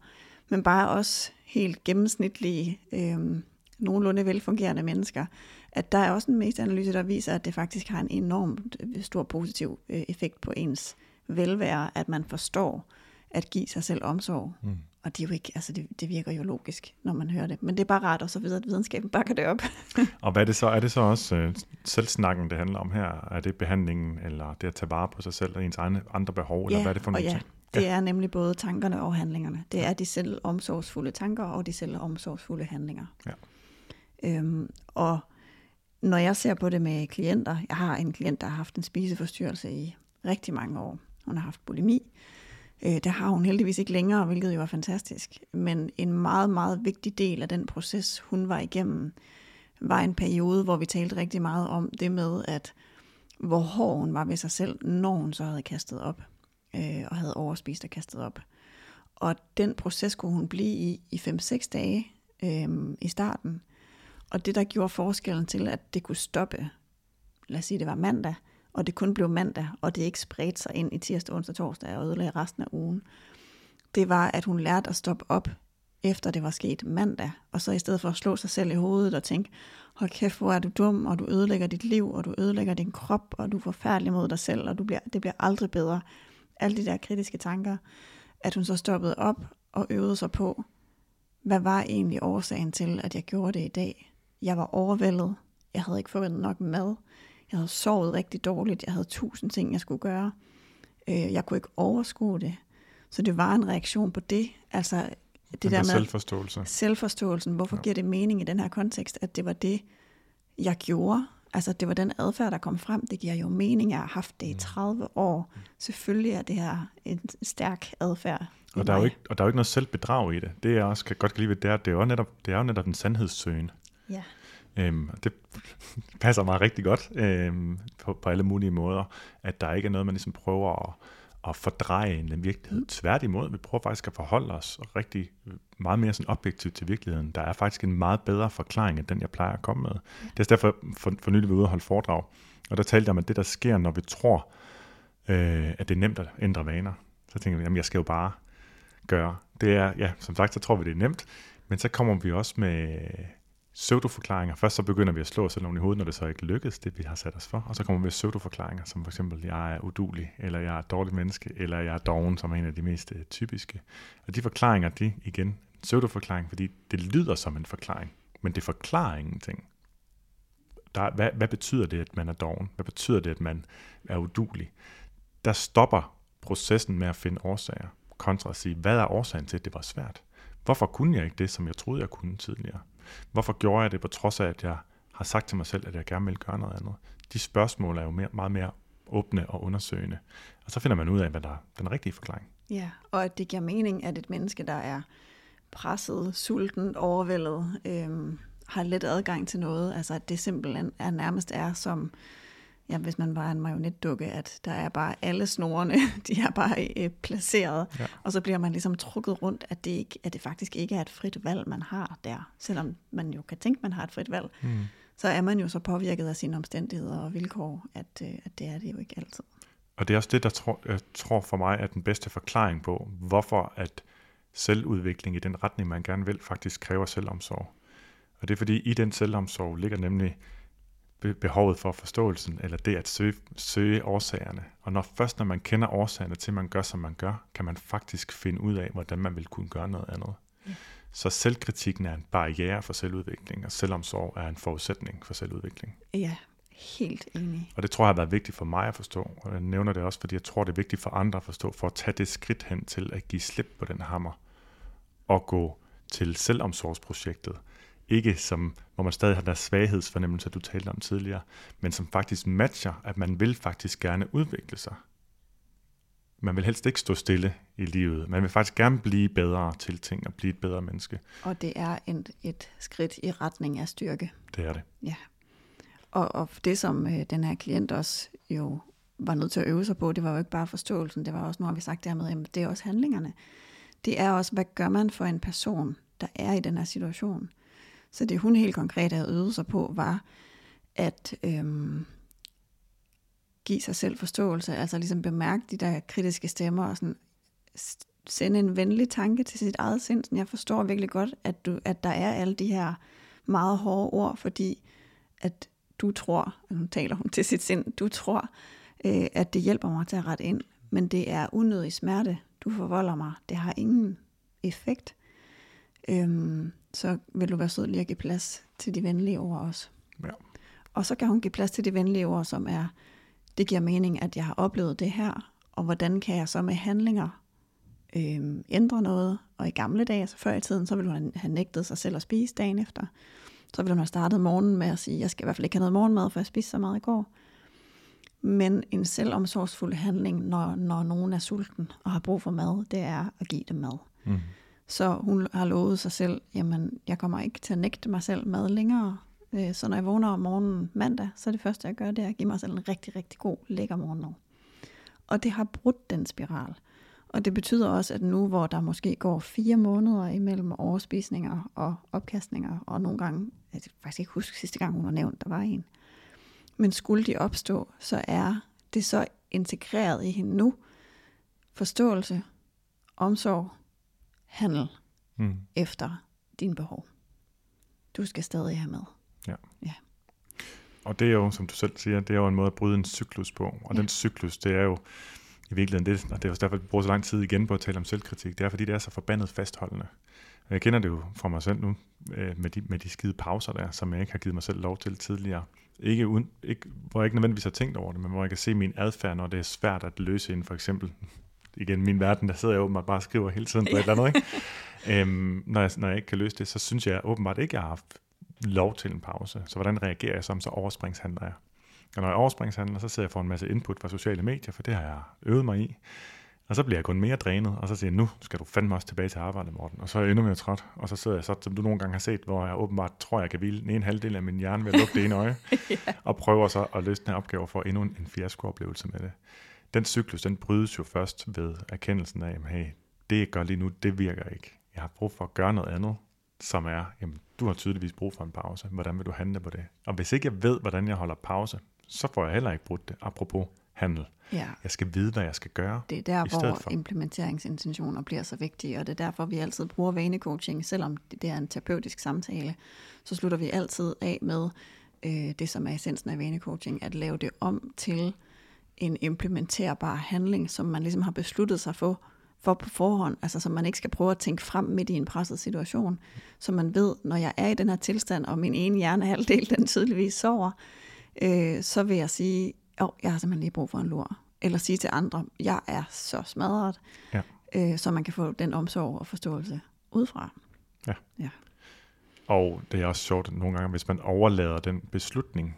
men bare også helt gennemsnitlige, øh, nogenlunde velfungerende mennesker, at der er også en metaanalyse, der viser, at det faktisk har en enormt øh, stor positiv øh, effekt på ens velvære, at man forstår at give sig selv omsorg. Mm. Og det, er jo ikke, altså det, det virker jo logisk, når man hører det. Men det er bare rart, og så videre, at videnskaben bakker det op. og hvad er det så? Er det så også uh, selvsnakken, det handler om her? Er det behandlingen, eller det at tage vare på sig selv og ens egne andre behov? Ja, eller hvad er det for nogle ja, ting? Det er nemlig både tankerne og handlingerne. Det er de selv omsorgsfulde tanker og de selv omsorgsfulde handlinger. Ja. Øhm, og når jeg ser på det med klienter, jeg har en klient, der har haft en spiseforstyrrelse i rigtig mange år. Hun har haft bulimi. Øh, det har hun heldigvis ikke længere, hvilket jo var fantastisk. Men en meget, meget vigtig del af den proces, hun var igennem, var en periode, hvor vi talte rigtig meget om det med, at hvor hård hun var ved sig selv, når hun så havde kastet op, øh, og havde overspist og kastet op. Og den proces kunne hun blive i i 5-6 dage øh, i starten. Og det, der gjorde forskellen til, at det kunne stoppe, lad os sige, det var mandag, og det kun blev mandag, og det ikke spredte sig ind i tirsdag, onsdag, torsdag og ødelagde resten af ugen, det var, at hun lærte at stoppe op, efter det var sket mandag, og så i stedet for at slå sig selv i hovedet og tænke, hold kæft, hvor er du dum, og du ødelægger dit liv, og du ødelægger din krop, og du er forfærdelig mod dig selv, og du bliver, det bliver aldrig bedre. Alle de der kritiske tanker, at hun så stoppede op og øvede sig på, hvad var egentlig årsagen til, at jeg gjorde det i dag? Jeg var overvældet, jeg havde ikke fået nok mad, jeg havde sovet rigtig dårligt. Jeg havde tusind ting, jeg skulle gøre. Øh, jeg kunne ikke overskue det. Så det var en reaktion på det. Altså det der, der med selvforståelse. Selvforståelsen. Hvorfor ja. giver det mening i den her kontekst, at det var det, jeg gjorde? Altså det var den adfærd, der kom frem. Det giver jo mening. Jeg har haft det i 30 mm. år. Selvfølgelig er det her en stærk adfærd. Og der, er jo ikke, og der er jo ikke noget selvbedrag i det. Det jeg også kan godt kan lide ved det, er, det er jo netop, det er jo netop en sandhedssøgen. Ja. Øhm, det passer mig rigtig godt øhm, på, på alle mulige måder, at der ikke er noget, man ligesom prøver at, at fordreje en virkelighed. Mm. Tværtimod, vi prøver faktisk at forholde os rigtig meget mere sådan objektivt til virkeligheden. Der er faktisk en meget bedre forklaring, end den jeg plejer at komme med. Det er derfor for, for nylig vi ude og holde foredrag, og der talte jeg om, at det der sker, når vi tror, øh, at det er nemt at ændre vaner, så tænker vi, jamen jeg skal jo bare gøre. Det er, ja, som sagt, så tror vi, det er nemt, men så kommer vi også med pseudoforklaringer. Først så begynder vi at slå os selv i hovedet, når det så ikke lykkes, det vi har sat os for. Og så kommer vi med pseudoforklaringer, som for eksempel, jeg er udulig, eller jeg er et dårligt menneske, eller jeg er doven, som er en af de mest øh, typiske. Og de forklaringer, de igen, pseudoforklaring, fordi det lyder som en forklaring, men det forklarer ingenting. Der, hvad, hvad betyder det, at man er doven? Hvad betyder det, at man er udulig? Der stopper processen med at finde årsager, kontra at sige, hvad er årsagen til, at det var svært? Hvorfor kunne jeg ikke det, som jeg troede, jeg kunne tidligere? Hvorfor gjorde jeg det, på trods af, at jeg har sagt til mig selv, at jeg gerne vil gøre noget andet? De spørgsmål er jo mere, meget mere åbne og undersøgende. Og så finder man ud af, hvad der er den rigtige forklaring. Ja, og at det giver mening, at et menneske, der er presset, sulten, overvældet, øhm, har let adgang til noget. Altså at det simpelthen er nærmest er som ja, hvis man var en marionetdukke, at der er bare alle snorene, de er bare øh, placeret, ja. og så bliver man ligesom trukket rundt, at det, ikke, at det faktisk ikke er et frit valg, man har der, selvom man jo kan tænke, man har et frit valg, mm. så er man jo så påvirket af sine omstændigheder og vilkår, at, øh, at det er det jo ikke altid. Og det er også det, der tror, jeg tror for mig er den bedste forklaring på, hvorfor at selvudvikling i den retning, man gerne vil, faktisk kræver selvomsorg. Og det er fordi, i den selvomsorg ligger nemlig behovet for forståelsen, eller det at søge, søge årsagerne. Og når først når man kender årsagerne til, at man gør, som man gør, kan man faktisk finde ud af, hvordan man vil kunne gøre noget andet. Ja. Så selvkritikken er en barriere for selvudvikling, og selvomsorg er en forudsætning for selvudvikling. Ja, helt enig. Og det tror jeg har været vigtigt for mig at forstå, og jeg nævner det også, fordi jeg tror, det er vigtigt for andre at forstå, for at tage det skridt hen til at give slip på den hammer, og gå til selvomsorgsprojektet, ikke som, hvor man stadig har der svaghedsfornemmelse, du talte om tidligere, men som faktisk matcher, at man vil faktisk gerne udvikle sig. man vil helst ikke stå stille i livet. Man vil faktisk gerne blive bedre til ting og blive et bedre menneske. Og det er en, et skridt i retning af styrke. Det er det. Ja. Og, og det, som øh, den her klient også jo var nødt til at øve sig på, det var jo ikke bare forståelsen, det var også, nu har vi sagt det her med, jamen, det er også handlingerne. Det er også, hvad gør man for en person, der er i den her situation. Så det hun helt konkret havde øvet sig på, var at øhm, give sig selv forståelse, altså ligesom bemærke de der kritiske stemmer og sådan sende en venlig tanke til sit eget sind. Sådan, jeg forstår virkelig godt, at, du, at der er alle de her meget hårde ord, fordi at du tror, altså nu taler hun til sit sind, du tror, øh, at det hjælper mig til at rette ind, men det er unødig smerte, du forvolder mig, det har ingen effekt. Øhm, så vil du være sød lige at give plads til de venlige ord også. Ja. Og så kan hun give plads til de venlige ord, som er, det giver mening, at jeg har oplevet det her, og hvordan kan jeg så med handlinger øh, ændre noget? Og i gamle dage, altså før i tiden, så ville hun have nægtet sig selv at spise dagen efter. Så ville hun have startet morgenen med at sige, jeg skal i hvert fald ikke have noget morgenmad, for jeg spiste så meget i går. Men en selvomsorgsfuld handling, når, når nogen er sulten og har brug for mad, det er at give dem mad. Mm. Så hun har lovet sig selv, jamen jeg kommer ikke til at nægte mig selv mad længere. Øh, så når jeg vågner om morgenen mandag, så er det første jeg gør, det er at give mig selv en rigtig, rigtig god, lækker morgenmad. Og det har brudt den spiral. Og det betyder også, at nu hvor der måske går fire måneder imellem overspisninger og opkastninger, og nogle gange, jeg kan faktisk ikke huske sidste gang, hun har nævnt, der var en, men skulle de opstå, så er det så integreret i hende nu. Forståelse, omsorg, handel Mm. efter dine behov. Du skal stadig have med. Ja. Ja. Og det er jo, som du selv siger, det er jo en måde at bryde en cyklus på. Og ja. den cyklus, det er jo i virkeligheden det, og det er også derfor, vi bruger så lang tid igen på at tale om selvkritik. Det er, fordi det er så forbandet fastholdende. Jeg kender det jo fra mig selv nu, øh, med de, med de skide pauser der, som jeg ikke har givet mig selv lov til tidligere. Ikke, uden, ikke, hvor jeg ikke nødvendigvis har tænkt over det, men hvor jeg kan se min adfærd, når det er svært at løse inden for eksempel, igen min verden, der sidder jeg åbenbart bare og skriver hele tiden på et eller andet, ikke? Øhm, når, jeg, når jeg ikke kan løse det, så synes jeg åbenbart ikke, jeg har haft lov til en pause. Så hvordan reagerer jeg som, så overspringshandler jeg. Og når jeg overspringshandler, så sidder jeg for en masse input fra sociale medier, for det har jeg øvet mig i. Og så bliver jeg kun mere drænet, og så siger jeg, nu skal du fandme også tilbage til arbejdet, Morten. Og så er jeg endnu mere træt, og så sidder jeg så, som du nogle gange har set, hvor jeg åbenbart tror, jeg kan hvile den ene halvdel af min hjerne ved at lukke det ene øje, og prøver så at løse den her opgave for endnu en, en fiasko-oplevelse med det. Den cyklus, den brydes jo først ved erkendelsen af, at hey, det jeg gør lige nu, det virker ikke. Jeg har brug for at gøre noget andet, som er, jamen, du har tydeligvis brug for en pause. Hvordan vil du handle på det? Og hvis ikke jeg ved, hvordan jeg holder pause, så får jeg heller ikke brudt det. Apropos handel. Ja. Jeg skal vide, hvad jeg skal gøre. Det er der, i hvor for. implementeringsintentioner bliver så vigtige, og det er derfor, vi altid bruger vanecoaching, selvom det det er en terapeutisk samtale, så slutter vi altid af med øh, det, som er essensen af vanecoaching, at lave det om til en implementerbar handling, som man ligesom har besluttet sig for, for på forhånd, altså så man ikke skal prøve at tænke frem midt i en presset situation, så man ved, når jeg er i den her tilstand, og min ene hjernehalvdel, den tydeligvis sover, øh, så vil jeg sige, åh, jeg har simpelthen lige brug for en lur. Eller sige til andre, jeg er så smadret, Ja. øh, så man kan få den omsorg og forståelse udefra. Ja. ja. Og det er også sjovt nogle gange, hvis man overlader den beslutning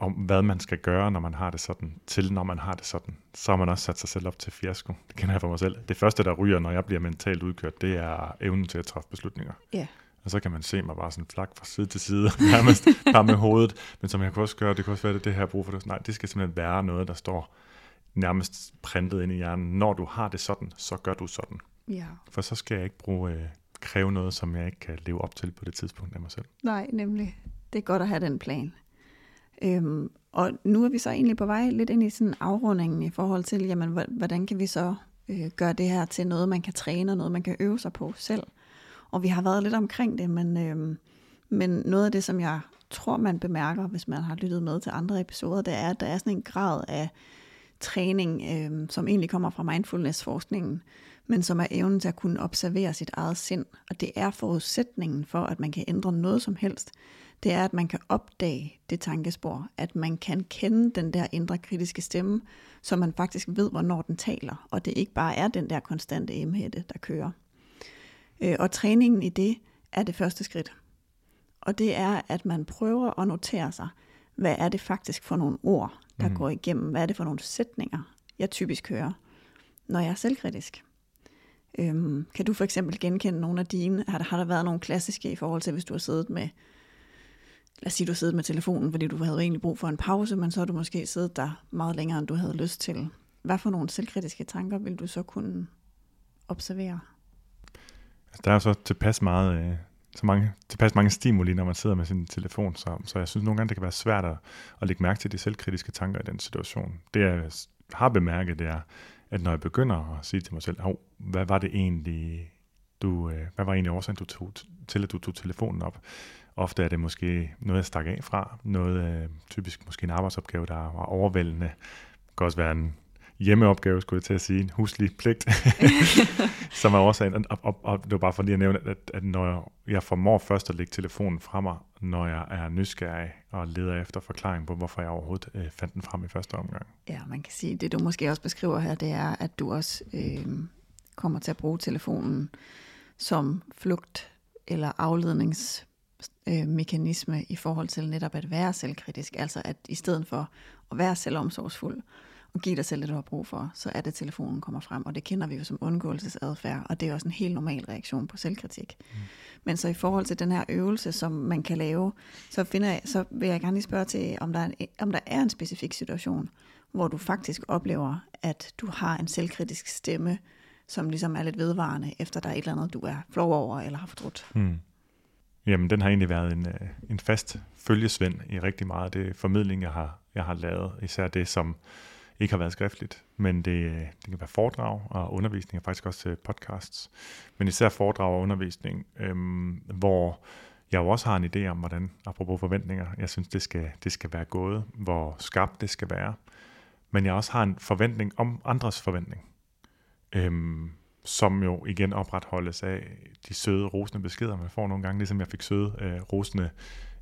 om, hvad man skal gøre, når man har det sådan, til når man har det sådan, så har man også sat sig selv op til fiasko. Det kender jeg for mig selv. Det første, der ryger, når jeg bliver mentalt udkørt, det er evnen til at træffe beslutninger. Ja. Og så kan man se mig bare sådan flak fra side til side, nærmest bare med hovedet. Men som jeg kan også gøre, det kan også være, det, det her brug for det. Nej, det skal simpelthen være noget, der står nærmest printet ind i hjernen. Når du har det sådan, så gør du sådan. ja. For så skal jeg ikke bruge, øh, kræve noget, som jeg ikke kan leve op til på det tidspunkt af mig selv. Nej, nemlig. Det er godt at have den plan. Øhm, og nu er vi så egentlig på vej lidt ind i sådan afrundingen i forhold til, jamen, hvordan kan vi så øh, gøre det her til noget, man kan træne, og noget, man kan øve sig på selv. Og vi har været lidt omkring det, men, øhm, men noget af det, som jeg tror, man bemærker, hvis man har lyttet med til andre episoder, det er, at der er sådan en grad af træning, øhm, som egentlig kommer fra mindfulness-forskningen, men som er evnen til at kunne observere sit eget sind. Og det er forudsætningen for, at man kan ændre noget som helst. Det er, at man kan opdage det tankespor, at man kan kende den der indre kritiske stemme, så man faktisk ved, hvornår den taler, og det ikke bare er den der konstante emhætte, der kører. Øh, Og træningen i det er det første skridt. Og det er, at man prøver at notere sig, hvad er det faktisk for nogle ord, der mm. går igennem? Hvad er det for nogle sætninger, jeg typisk hører? når jeg er selvkritisk. Øhm, kan du for eksempel genkende nogle af dine? Har der, har der været nogle klassiske i forhold til, hvis du har siddet med, lad os sige, du sidder med telefonen, fordi du havde egentlig brug for en pause, men så har du måske siddet der meget længere, end du havde lyst til. Hvad for nogle selvkritiske tanker vil du så kunne observere? Altså, der er så tilpas meget, øh, så mange, tilpas mange stimuli, når man sidder med sin telefon, så, så jeg synes nogle gange, det kan være svært at, at lægge mærke til de selvkritiske tanker i den situation. Det jeg har bemærket, det er, at når jeg begynder at sige til mig selv, Hov, hvad var det egentlig, du, øh, hvad var egentlig årsagen du tog, til, at du tog telefonen op? Ofte er det måske noget, jeg stak af fra, noget øh, typisk måske en arbejdsopgave, der var overvældende. Det kan også være en hjemmeopgave, skulle jeg til at sige, en huslig pligt, som er årsagen. Og, og, og det var bare for lige at nævne, at, at når jeg formår først at lægge telefonen fra mig, når jeg er nysgerrig og leder efter forklaring på, hvorfor jeg overhovedet øh, fandt den frem i første omgang. Ja, man kan sige, det du måske også beskriver her, det er, at du også øh, kommer til at bruge telefonen som flugt eller afledningsmekanisme øh, i forhold til netop at være selvkritisk. Altså at i stedet for at være selvomsorgsfuld, og give dig selv det, du har brug for, så er det, telefonen kommer frem. Og det kender vi jo som undgåelsesadfærd, og det er også en helt normal reaktion på selvkritik. Mm. Men så i forhold til den her øvelse, som man kan lave, så, finder jeg, så vil jeg gerne lige spørge til, om der, er en, om der er en specifik situation, hvor du faktisk oplever, at du har en selvkritisk stemme, som ligesom er lidt vedvarende, efter der er et eller andet, du er flov over eller har fortrudt. Mm. Jamen, den har egentlig været en, øh, en fast følgesvend i rigtig meget. Af det formidling, jeg har, jeg har lavet. Især det, som ikke har været skriftligt, men det, øh, det kan være foredrag og undervisning, og faktisk også øh, podcasts, men især foredrag og undervisning, øhm, hvor jeg jo også har en idé om, hvordan, apropos forventninger, jeg synes, det skal, det skal være gået, hvor skarpt det skal være, men jeg også har en forventning om andres forventning, øhm, som jo igen opretholdes af de søde, rosende beskeder, man får nogle gange, ligesom jeg fik søde, øh, rosende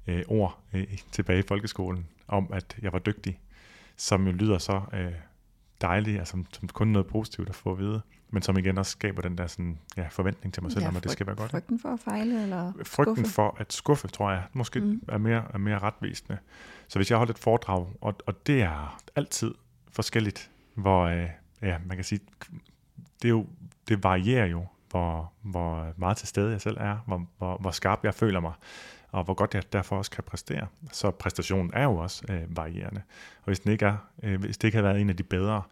øh, ord øh, tilbage i folkeskolen, om at jeg var dygtig, som jo lyder så øh, dejligt, altså, som kun noget positivt at få at vide, men som igen også skaber den der sådan, ja, forventning til mig selv, ja, om at det skal være godt. Frygten for at fejle, eller Frygten skuffe. for at skuffe, tror jeg, måske mm. er, mere, er mere retvisende. Så hvis jeg holder et foredrag, og, og det er altid forskelligt, hvor, øh, ja, man kan sige, det, er jo, det varierer jo, hvor, hvor meget til stede jeg selv er, hvor, hvor, hvor skarp jeg føler mig og hvor godt jeg derfor også kan præstere. Så præstationen er jo også øh, varierende. Og hvis, den ikke er, øh, hvis det ikke har været en af de bedre,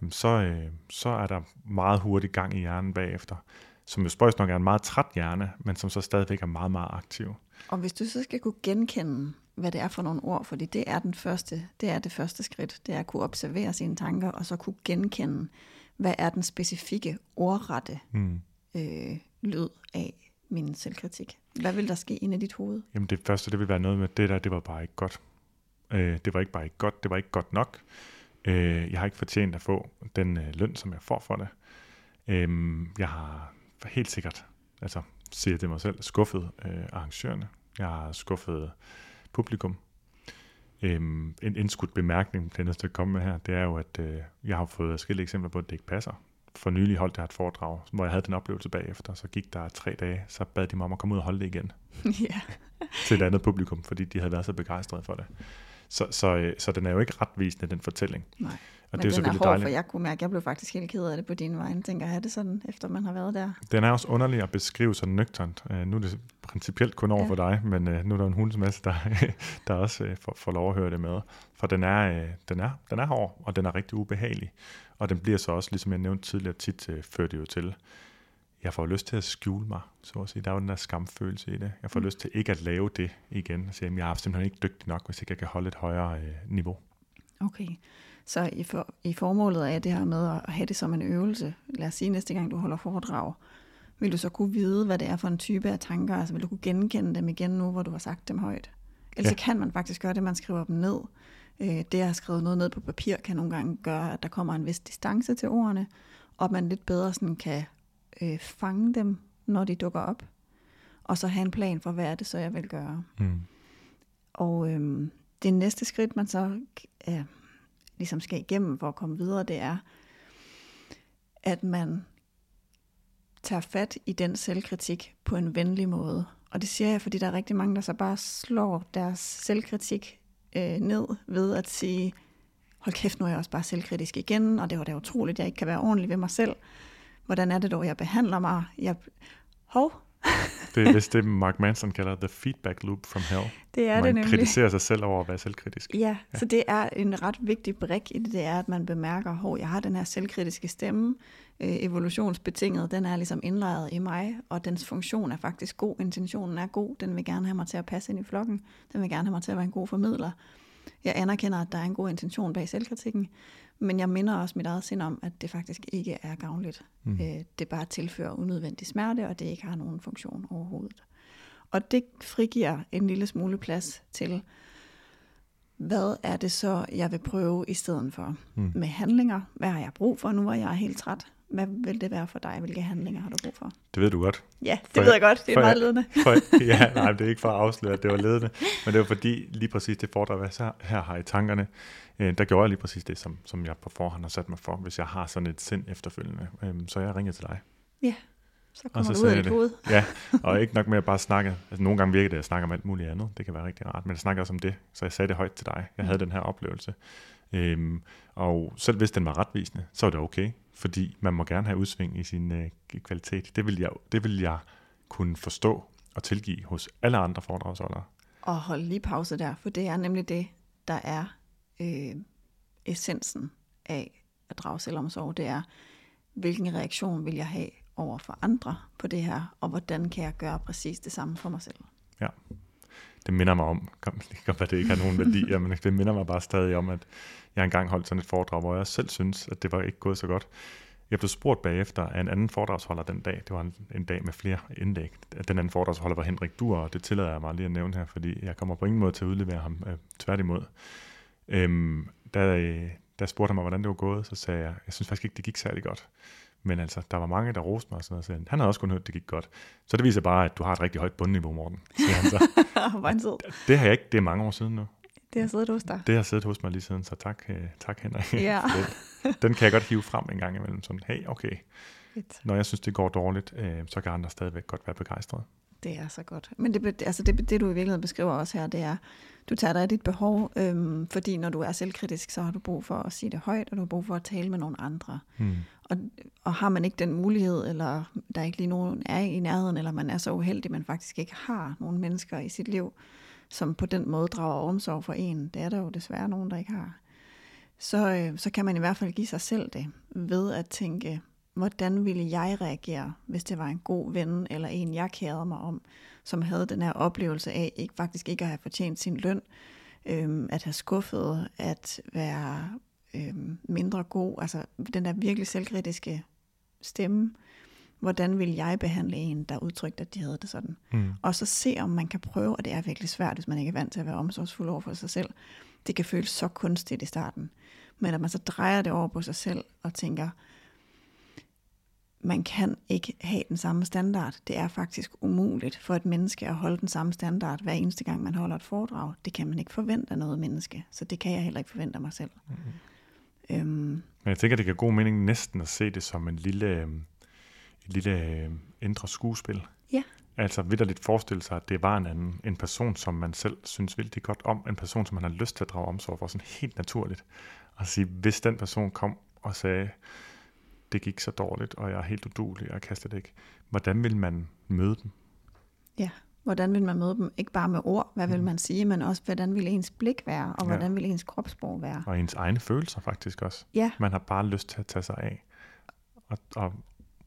jamen så, øh, så er der meget hurtig gang i hjernen bagefter, som jo spøjs nok er en meget træt hjerne, men som så stadigvæk er meget, meget aktiv. Og hvis du så skal kunne genkende, hvad det er for nogle ord, fordi det er den første, det er det første skridt, det er at kunne observere sine tanker, og så kunne genkende, hvad er den specifikke ordrette mm. øh, lyd af min selvkritik. Hvad vil der ske inde i dit hoved? Jamen det første, det vil være noget med, det der, det var bare ikke godt. Øh, det var ikke bare ikke godt, det var ikke godt nok. Øh, jeg har ikke fortjent at få den øh, løn, som jeg får for det. Øh, jeg har helt sikkert, altså siger det mig selv, skuffet øh, arrangørerne. Jeg har skuffet publikum. Øhm, en indskudt bemærkning, næste at komme med her, det er jo, at øh, jeg har fået forskellige eksempler på, at det ikke passer for nylig holdt jeg et foredrag, hvor jeg havde den oplevelse bagefter. Så gik der tre dage, så bad de mig om at komme ud og holde det igen. Ja. til et andet publikum, fordi de havde været så begejstrede for det. Så, så, øh, så den er jo ikke retvisende, den fortælling. Nej. Og Men det er den er hård, for jeg kunne mærke, at jeg blev faktisk helt ked af det på din vej. Jeg tænker, have det sådan, efter man har været der. Den er også underlig at beskrive så nøgternt. Uh, nu er det principielt kun over ja. for dig, men uh, nu er der en hundsmasse, der, der også uh, får, får lov at høre det med. For den er, uh, den, er, den er hård, og den er rigtig ubehagelig. Og den bliver så også, ligesom jeg nævnte tidligere, tit uh, ført jo til, jeg får lyst til at skjule mig, så at sige. Der er jo den der skamfølelse i det. Jeg får mm. lyst til ikke at lave det igen. Og sige, at jeg er simpelthen ikke dygtig nok, hvis ikke jeg kan holde et højere uh, niveau. Okay. Så i, for, i formålet af det her med at have det som en øvelse, lad os sige næste gang du holder foredrag, vil du så kunne vide, hvad det er for en type af tanker, altså vil du kunne genkende dem igen nu, hvor du har sagt dem højt? Ellers ja. kan man faktisk gøre det, man skriver dem ned. Øh, det at skrevet noget ned på papir, kan nogle gange gøre, at der kommer en vis distance til ordene, og man lidt bedre sådan kan øh, fange dem, når de dukker op. Og så have en plan for, hvad er det så, jeg vil gøre. Mm. Og øh, det næste skridt, man så øh, ligesom skal igennem for at komme videre, det er, at man tager fat i den selvkritik på en venlig måde. Og det siger jeg, fordi der er rigtig mange, der så bare slår deres selvkritik øh, ned ved at sige, hold kæft, nu er jeg også bare selvkritisk igen, og det var da utroligt, jeg ikke kan være ordentlig ved mig selv. Hvordan er det dog, jeg behandler mig? Jeg, hov, det er vist det, Mark Manson kalder the feedback loop from hell. det er man det nemlig. kritiserer sig selv over at være selvkritisk. Ja, ja, så det er en ret vigtig brik i det, det er, at man bemærker, at jeg har den her selvkritiske stemme, øh, evolutionsbetinget, den er ligesom indlejret i mig, og dens funktion er faktisk god, intentionen er god, den vil gerne have mig til at passe ind i flokken, den vil gerne have mig til at være en god formidler. Jeg anerkender, at der er en god intention bag selvkritikken, men jeg minder også mit eget sind om, at det faktisk ikke er gavnligt. Mm. Øh, det bare tilfører unødvendig smerte, og det ikke har nogen funktion overhovedet. Og det frigiver en lille smule plads til, hvad er det så, jeg vil prøve i stedet for? Mm. Med handlinger. Hvad har jeg brug for nu, hvor jeg er helt træt? Hvad vil det være for dig? Hvilke handlinger har du brug for? Det ved du godt. Ja, det For- ved jeg godt. Det er meget ledende. For, ja, nej, det er ikke for at afsløre, at det var ledende, men det var fordi lige præcis det foredrag, jeg så her har i tankerne, øh, der gjorde jeg lige præcis det, som, som jeg på forhånd har sat mig for, hvis jeg har sådan et sind efterfølgende. Øhm, så jeg ringede til dig. Ja, så Og kommer så du ud af dit det. hoved. Ja, og ikke nok med at bare snakke. Altså, nogle gange virker det, at jeg snakker om alt muligt andet. Det kan være rigtig rart. Men jeg snakker også om det, så jeg sagde det højt til dig. Jeg havde den her oplevelse. Øhm, og selv hvis den var retvisende, så var det okay. Fordi man må gerne have udsving i sin øh, kvalitet. Det vil, jeg, det vil jeg kunne forstå og tilgive hos alle andre foredragsholdere. Og hold lige pause der, for det er nemlig det, der er øh, essensen af at drage selvomsorg. Det er, hvilken reaktion vil jeg have over for andre på det her, og hvordan kan jeg gøre præcis det samme for mig selv. Det minder mig om, kom, det kan være, det ikke har nogen værdi, men det minder mig bare stadig om, at jeg engang holdt sådan et foredrag, hvor jeg selv synes, at det var ikke gået så godt. Jeg blev spurgt bagefter af en anden foredragsholder den dag. Det var en, en dag med flere indlæg. Den anden foredragsholder var Henrik Duer, og det tillader jeg mig lige at nævne her, fordi jeg kommer på ingen måde til at udlevere ham øh, tværtimod. Øhm, øh, da spurgte han mig, hvordan det var gået, så sagde jeg, jeg synes faktisk ikke, det gik særlig godt. Men altså, der var mange, der roste mig og sådan noget. Så han- havde også kun hørt, at det gik godt. Så det viser bare, at du har et rigtig højt bundniveau, Morten. Siger han så. Sød. Det har jeg ikke, det er mange år siden nu. Det har siddet hos dig. Det har siddet hos mig lige siden, så tak, øh, tak Henrik. Ja. den, den kan jeg godt hive frem en gang imellem. Sådan, hey, okay, Fedt. når jeg synes, det går dårligt, øh, så kan andre stadigvæk godt være begejstrede. Det er så godt. Men det, altså det, det, du i virkeligheden beskriver også her, det er, du tager dig af dit behov, øhm, fordi når du er selvkritisk, så har du brug for at sige det højt, og du har brug for at tale med nogle andre. Hmm. Og, og har man ikke den mulighed, eller der er ikke lige nogen er i nærheden, eller man er så uheldig, man faktisk ikke har nogen mennesker i sit liv, som på den måde drager omsorg for en, det er der jo desværre nogen, der ikke har, så, øh, så kan man i hvert fald give sig selv det, ved at tænke, hvordan ville jeg reagere, hvis det var en god ven, eller en, jeg kærede mig om, som havde den her oplevelse af ikke, faktisk ikke at have fortjent sin løn, øhm, at have skuffet, at være øhm, mindre god, altså den der virkelig selvkritiske stemme, hvordan vil jeg behandle en, der udtrykte, at de havde det sådan. Hmm. Og så se, om man kan prøve, og det er virkelig svært, hvis man ikke er vant til at være omsorgsfuld over for sig selv. Det kan føles så kunstigt i starten. Men at man så drejer det over på sig selv og tænker, man kan ikke have den samme standard. Det er faktisk umuligt for et menneske at holde den samme standard hver eneste gang, man holder et foredrag. Det kan man ikke forvente af noget menneske, så det kan jeg heller ikke forvente af mig selv. Mm-hmm. Øhm, Men jeg tænker, det giver god mening næsten at se det som en lille, øh, et lille øh, indre skuespil. Ja. Altså vidderligt forestille sig, at det var en anden, en person, som man selv synes vildt godt om, en person, som man har lyst til at drage omsorg for, sådan helt naturligt. Og sige, hvis den person kom og sagde, det gik så dårligt, og jeg er helt udulig, og jeg kaster det ikke. Hvordan vil man møde dem? Ja, hvordan vil man møde dem? Ikke bare med ord, hvad vil man sige, men også, hvordan vil ens blik være, og Ja. hvordan vil ens kropssprog være? Og ens egne følelser faktisk også. Ja, Man har bare lyst til at tage sig af, og, og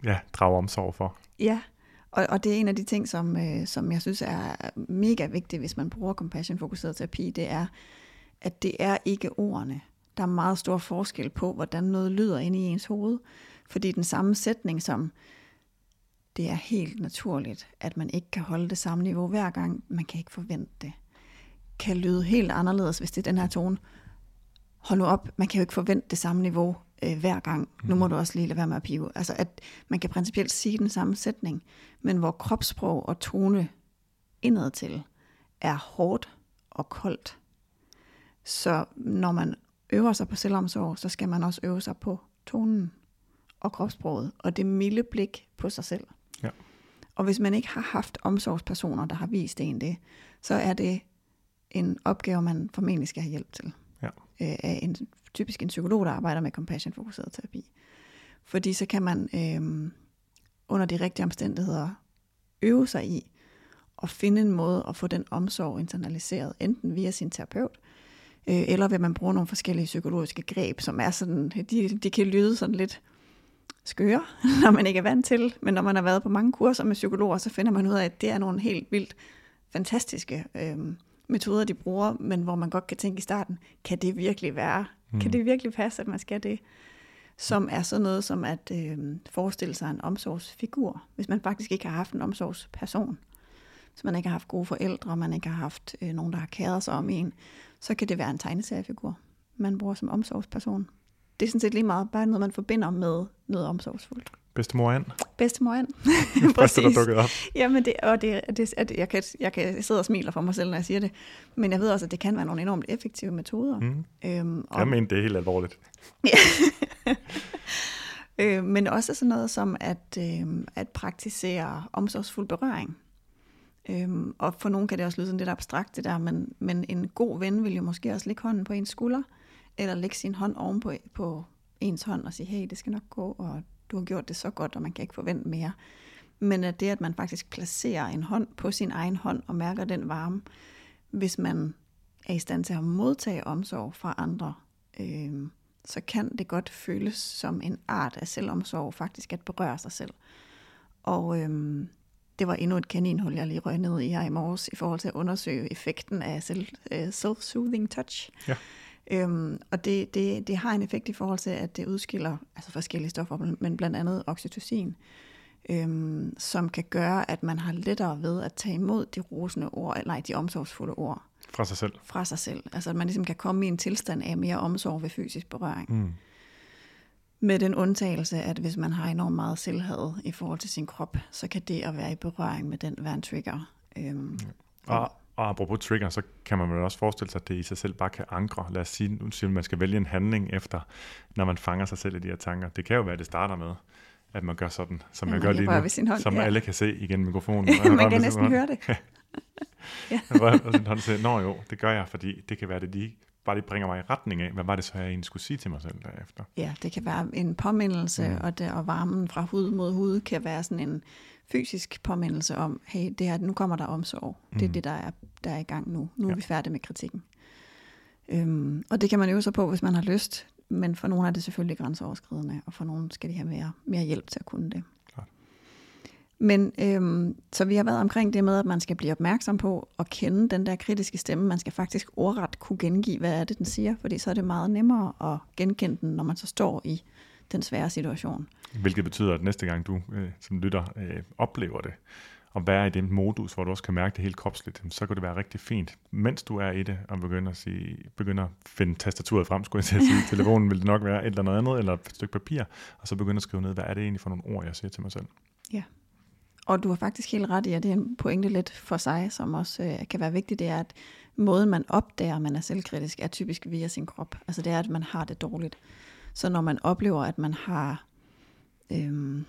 ja, drage omsorg for. ja. Og, og det er en af de ting, som, øh, som jeg synes er mega vigtigt, hvis man bruger compassion-fokuseret terapi, det er, at det er ikke ordene. Der er meget stor forskel på, hvordan noget lyder inde i ens hoved. Fordi den samme sætning som, det er helt naturligt, at man ikke kan holde det samme niveau hver gang, man kan ikke forvente det, kan lyde helt anderledes, hvis det er den her tone. Hold nu op, man kan jo ikke forvente det samme niveau øh, hver gang. Nu må du også lige lade være med at pive. Altså, at man kan principielt sige den samme sætning, men hvor kropssprog og tone indadtil er hårdt og koldt. Så når man øver sig på selvomsorg, så skal man også øve sig på tonen og kropssproget, og det milde blik på sig selv. Ja. Og hvis man ikke har haft omsorgspersoner, der har vist en det, så er det en opgave, man formentlig skal have hjælp til Ja. øh, af en typisk en psykolog, der arbejder med compassion-fokuseret terapi. Fordi så kan man øh, under de rigtige omstændigheder øve sig i at finde en måde at få den omsorg internaliseret, enten via sin terapeut, øh, eller vil man bruge nogle forskellige psykologiske greb, som er sådan, de, de kan lyde sådan lidt skøre, når man ikke er vant til, men når man har været på mange kurser med psykologer, så finder man ud af, at det er nogle helt vildt fantastiske øh, metoder, de bruger, men hvor man godt kan tænke i starten, kan det virkelig være? Mm. Kan det virkelig passe, at man skal det? Som er sådan noget som at øh, forestille sig en omsorgsfigur, hvis man faktisk ikke har haft en omsorgsperson. Hvis man ikke har haft gode forældre, man ikke har haft øh, nogen, der har kæret sig om en, så kan det være en tegneseriefigur, man bruger som omsorgsperson. Det er sådan set lige meget bare noget, man forbinder med noget omsorgsfuldt. Bedstemor Ann. Bedstemor Ann. Første, der dukkede op. Jamen, det, og det, det, at jeg, kan, jeg kan sidde og smile for mig selv, når jeg siger det. Men jeg ved også, at det kan være nogle enormt effektive metoder. Mm. Øhm, og, Jeg mener, det er helt alvorligt. øh, men også sådan noget som at, øh, at praktisere omsorgsfuld berøring. Øhm, og for nogen kan det også lyde sådan lidt abstrakt det der, men, men en god ven vil jo måske også lægge hånden på ens skulder, eller lægge sin hånd oven på, på ens hånd og sige, hey, det skal nok gå, og du har gjort det så godt, og man kan ikke forvente mere. Men at det, at man faktisk placerer en hånd på sin egen hånd og mærker den varme, hvis man er i stand til at modtage omsorg fra andre, øh, så kan det godt føles som en art af selvomsorg, faktisk at berøre sig selv. Og øh, det var endnu et kaninhul, jeg lige røg ned i her i morges, i forhold til at undersøge effekten af selv, øh, self-soothing touch. Ja. Øhm, og det, det, det har en effekt i forhold til, at det udskiller altså forskellige stoffer, men blandt andet oxytocin, øhm, som kan gøre, at man har lettere ved at tage imod de rosende ord, eller nej, de omsorgsfulde ord Fra sig selv. fra sig selv. Altså at man ligesom kan komme i en tilstand af mere omsorg ved fysisk berøring. Mm. Med den undtagelse, at hvis man har enormt meget selvhad i forhold til sin krop, så kan det at være i berøring med den være en trigger. Øhm, Og, og apropos trigger, så kan man vel også forestille sig, at det i sig selv bare kan ankre. Lad os sige, nu siger man, at man skal vælge en handling efter, når man fanger sig selv i de her tanker. Det kan jo være, at det starter med, at man gør sådan, som Ja, jeg gør lige nu, sin hånd, som ja. alle kan se igen mikrofonen. man kan næsten høre det. Jeg rører sin hånd og siger, Nå jo, det gør jeg, fordi det kan være, det lige, bare lige bringer mig i retning af, hvad var det så, jeg egentlig skulle sige til mig selv derefter. Ja, det kan være en påmindelse, mm. og, det, og varmen fra hud mod hud kan være sådan en fysisk påmindelse om, hey, det her, nu kommer der omsorg. Det er Mm. det, der er, der er i gang nu. Nu er Ja. vi færdige med kritikken. Øhm, og det kan man øve sig på, hvis man har lyst, men for nogle er det selvfølgelig grænseoverskridende, og for nogle skal de have mere, mere hjælp til at kunne det. Men øhm, så vi har været omkring det med, at man skal blive opmærksom på at kende den der kritiske stemme. Man skal faktisk ordret kunne gengive, hvad er det, den siger, fordi så er det meget nemmere at genkende den, når man så står i den svære situation. Hvilket betyder, at næste gang du øh, som lytter øh, oplever det, og være i den modus, hvor du også kan mærke det helt kropsligt, så kan det være rigtig fint, mens du er i det, og begynder at, sige, begynder at finde tastaturet frem, skulle jeg til at sige. Telefonen vil det nok være et eller andet, eller et stykke papir, og så begynder at skrive ned, hvad er det egentlig for nogle ord, jeg siger til mig selv. Og du har faktisk helt ret i, at det er en pointe lidt for sig, som også øh, kan være vigtigt, det er, at måden man opdager, at man er selvkritisk, er typisk via sin krop. Altså det er, at man har det dårligt. Så når man oplever, at man har, øhm,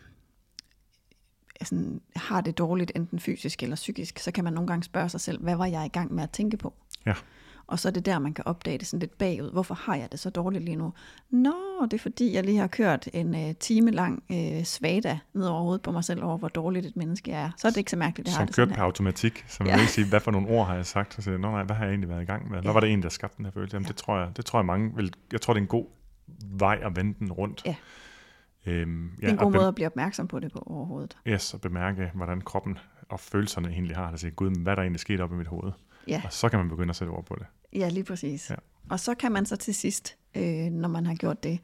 sådan, har det dårligt, enten fysisk eller psykisk, så kan man nogle gange spørge sig selv, hvad var jeg i gang med at tænke på? Ja. Og så er det der, man kan opdage det sådan lidt bagud. Hvorfor har jeg det så dårligt lige nu? Nå, det er fordi, jeg lige har kørt en øh, time lang øh, svada ned over hovedet på mig selv over, hvor dårligt et menneske jeg er. Så er det ikke så mærkeligt, jeg har det kørt på her. automatik, som Ja. ja. ikke sige, hvad for nogle ord har jeg sagt, og så Nå, nej, hvad har jeg egentlig været i gang med? Hvad Ja. var det egentlig, der skabte den her følelse? Jamen, Ja. det, tror jeg, det tror jeg mange vil, jeg tror, det er en god vej at vende den rundt. Ja. Øhm, Det er en god måde at blive opmærksom på det på overhovedet. Yes, og bemærke, hvordan kroppen og følelserne egentlig har det. Altså, gud, hvad er der egentlig sket op i mit hoved? Ja. Og så kan man begynde at sætte ord på det. Ja, lige præcis. Ja. Og så kan man så til sidst, øh, når man har gjort det,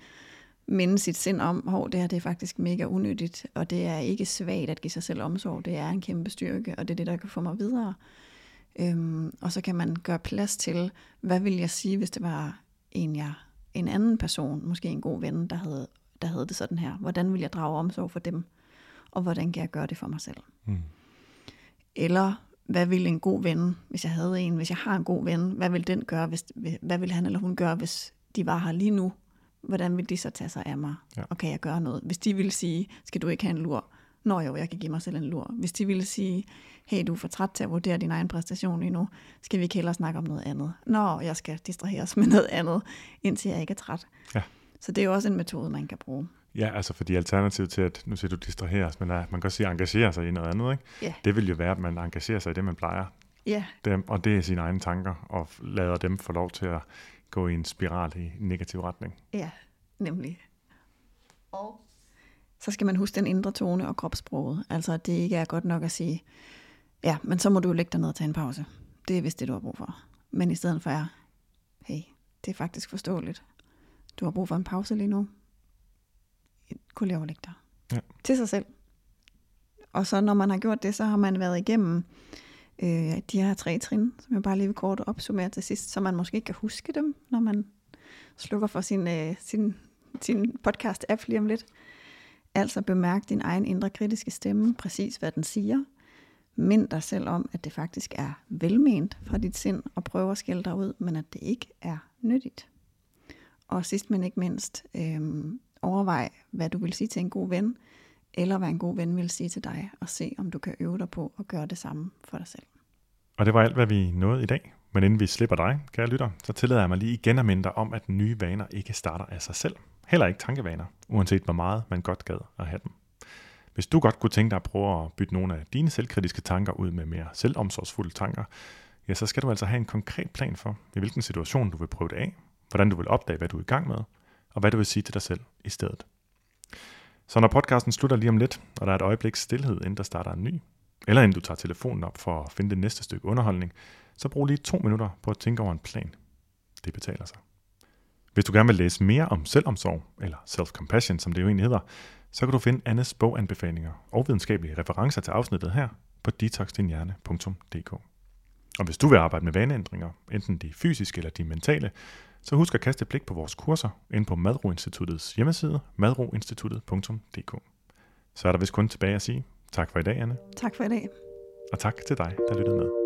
minde sit sind om, at det her det er faktisk mega unødigt, og det er ikke svagt at give sig selv omsorg, det er en kæmpe styrke, og det er det, der kan få mig videre. Øhm, og så kan man gøre plads til, hvad vil jeg sige, hvis det var en, jeg, en anden person, måske en god ven, der havde, der havde det sådan her. Hvordan vil jeg drage omsorg for dem, og hvordan kan jeg gøre det for mig selv? Mm. Eller hvad vil en god ven, hvis jeg havde en, hvis jeg har en god ven, hvad vil den gøre, hvis, hvad vil han eller hun gøre, hvis de var her lige nu? Hvordan vil de så tage sig af mig? Ja. Og kan jeg gøre noget? Hvis de vil sige, skal du ikke have en lur? Nå jo, jeg kan give mig selv en lur. Hvis de ville sige, hey, du er for træt til at vurdere din egen præstation lige nu, skal vi ikke hellere snakke om noget andet? Nå, jeg skal distraheres med noget andet, indtil jeg ikke er træt. Ja. Så det er jo også en metode, man kan bruge. Ja, altså fordi alternativet til, at nu siger du distraheres, men uh, man kan også sige engagere sig i noget andet, ikke? Ja. Det vil jo være, at man engagerer sig i det, man plejer. Ja, Dem, og det er sine egne tanker, og lader dem få lov til at gå i en spiral i en negativ retning. ja, nemlig. Og så skal man huske den indre tone og kropssproget. Altså, at det ikke er godt nok at sige, ja, men så må du jo lægge dig ned og tage en pause. Det er vist det, du har brug for. Men i stedet for er, hey, det er faktisk forståeligt. Du har brug for en pause lige nu. Kunne lige overlægge dig. Ja. Til sig selv. Og så når man har gjort det, så har man været igennem øh, de her tre trin, som jeg bare lige vil kort opsummere til sidst, så man måske ikke kan huske dem, når man slukker for sin, øh, sin, sin podcast-app lige om lidt. Altså bemærk din egen indre kritiske stemme, præcis hvad den siger. Mind dig selv om, at det faktisk er velment fra dit sind og prøve at skælde dig ud, men at det ikke er nyttigt. Og sidst men ikke mindst, øhm, overvej, hvad du vil sige til en god ven, eller hvad en god ven vil sige til dig, og se, om du kan øve dig på at gøre det samme for dig selv. Og det var alt, hvad vi nåede i dag. Men inden vi slipper dig, kære lytter, så tillader jeg mig lige igen at minde dig om, at nye vaner ikke starter af sig selv. Heller ikke tankevaner, uanset hvor meget man godt gad at have dem. Hvis du godt kunne tænke dig at prøve at bytte nogle af dine selvkritiske tanker ud med mere selvomsorgsfulde tanker, ja, så skal du altså have en konkret plan for, i hvilken situation du vil prøve det af, hvordan du vil opdage, hvad du er i gang med, og hvad du vil sige til dig selv i stedet. Så når podcasten slutter lige om lidt, og der er et øjebliks stillhed, inden der starter en ny, eller inden du tager telefonen op for at finde det næste stykke underholdning, så brug lige to minutter på at tænke over en plan. Det betaler sig. Hvis du gerne vil læse mere om selvomsorg, eller self-compassion, som det jo egentlig hedder, så kan du finde Annes boganbefalinger og videnskabelige referencer til afsnittet her på detoxdinhjerne.dk. Og hvis du vil arbejde med vaneændringer, enten de fysiske eller de mentale, så husk at kaste et blik på vores kurser inde på Madro Instituttets hjemmeside, madroinstituttet.dk. Så er der vist kun tilbage at sige tak for i dag, Anne, Tak for i dag. og tak til dig, der lyttede med.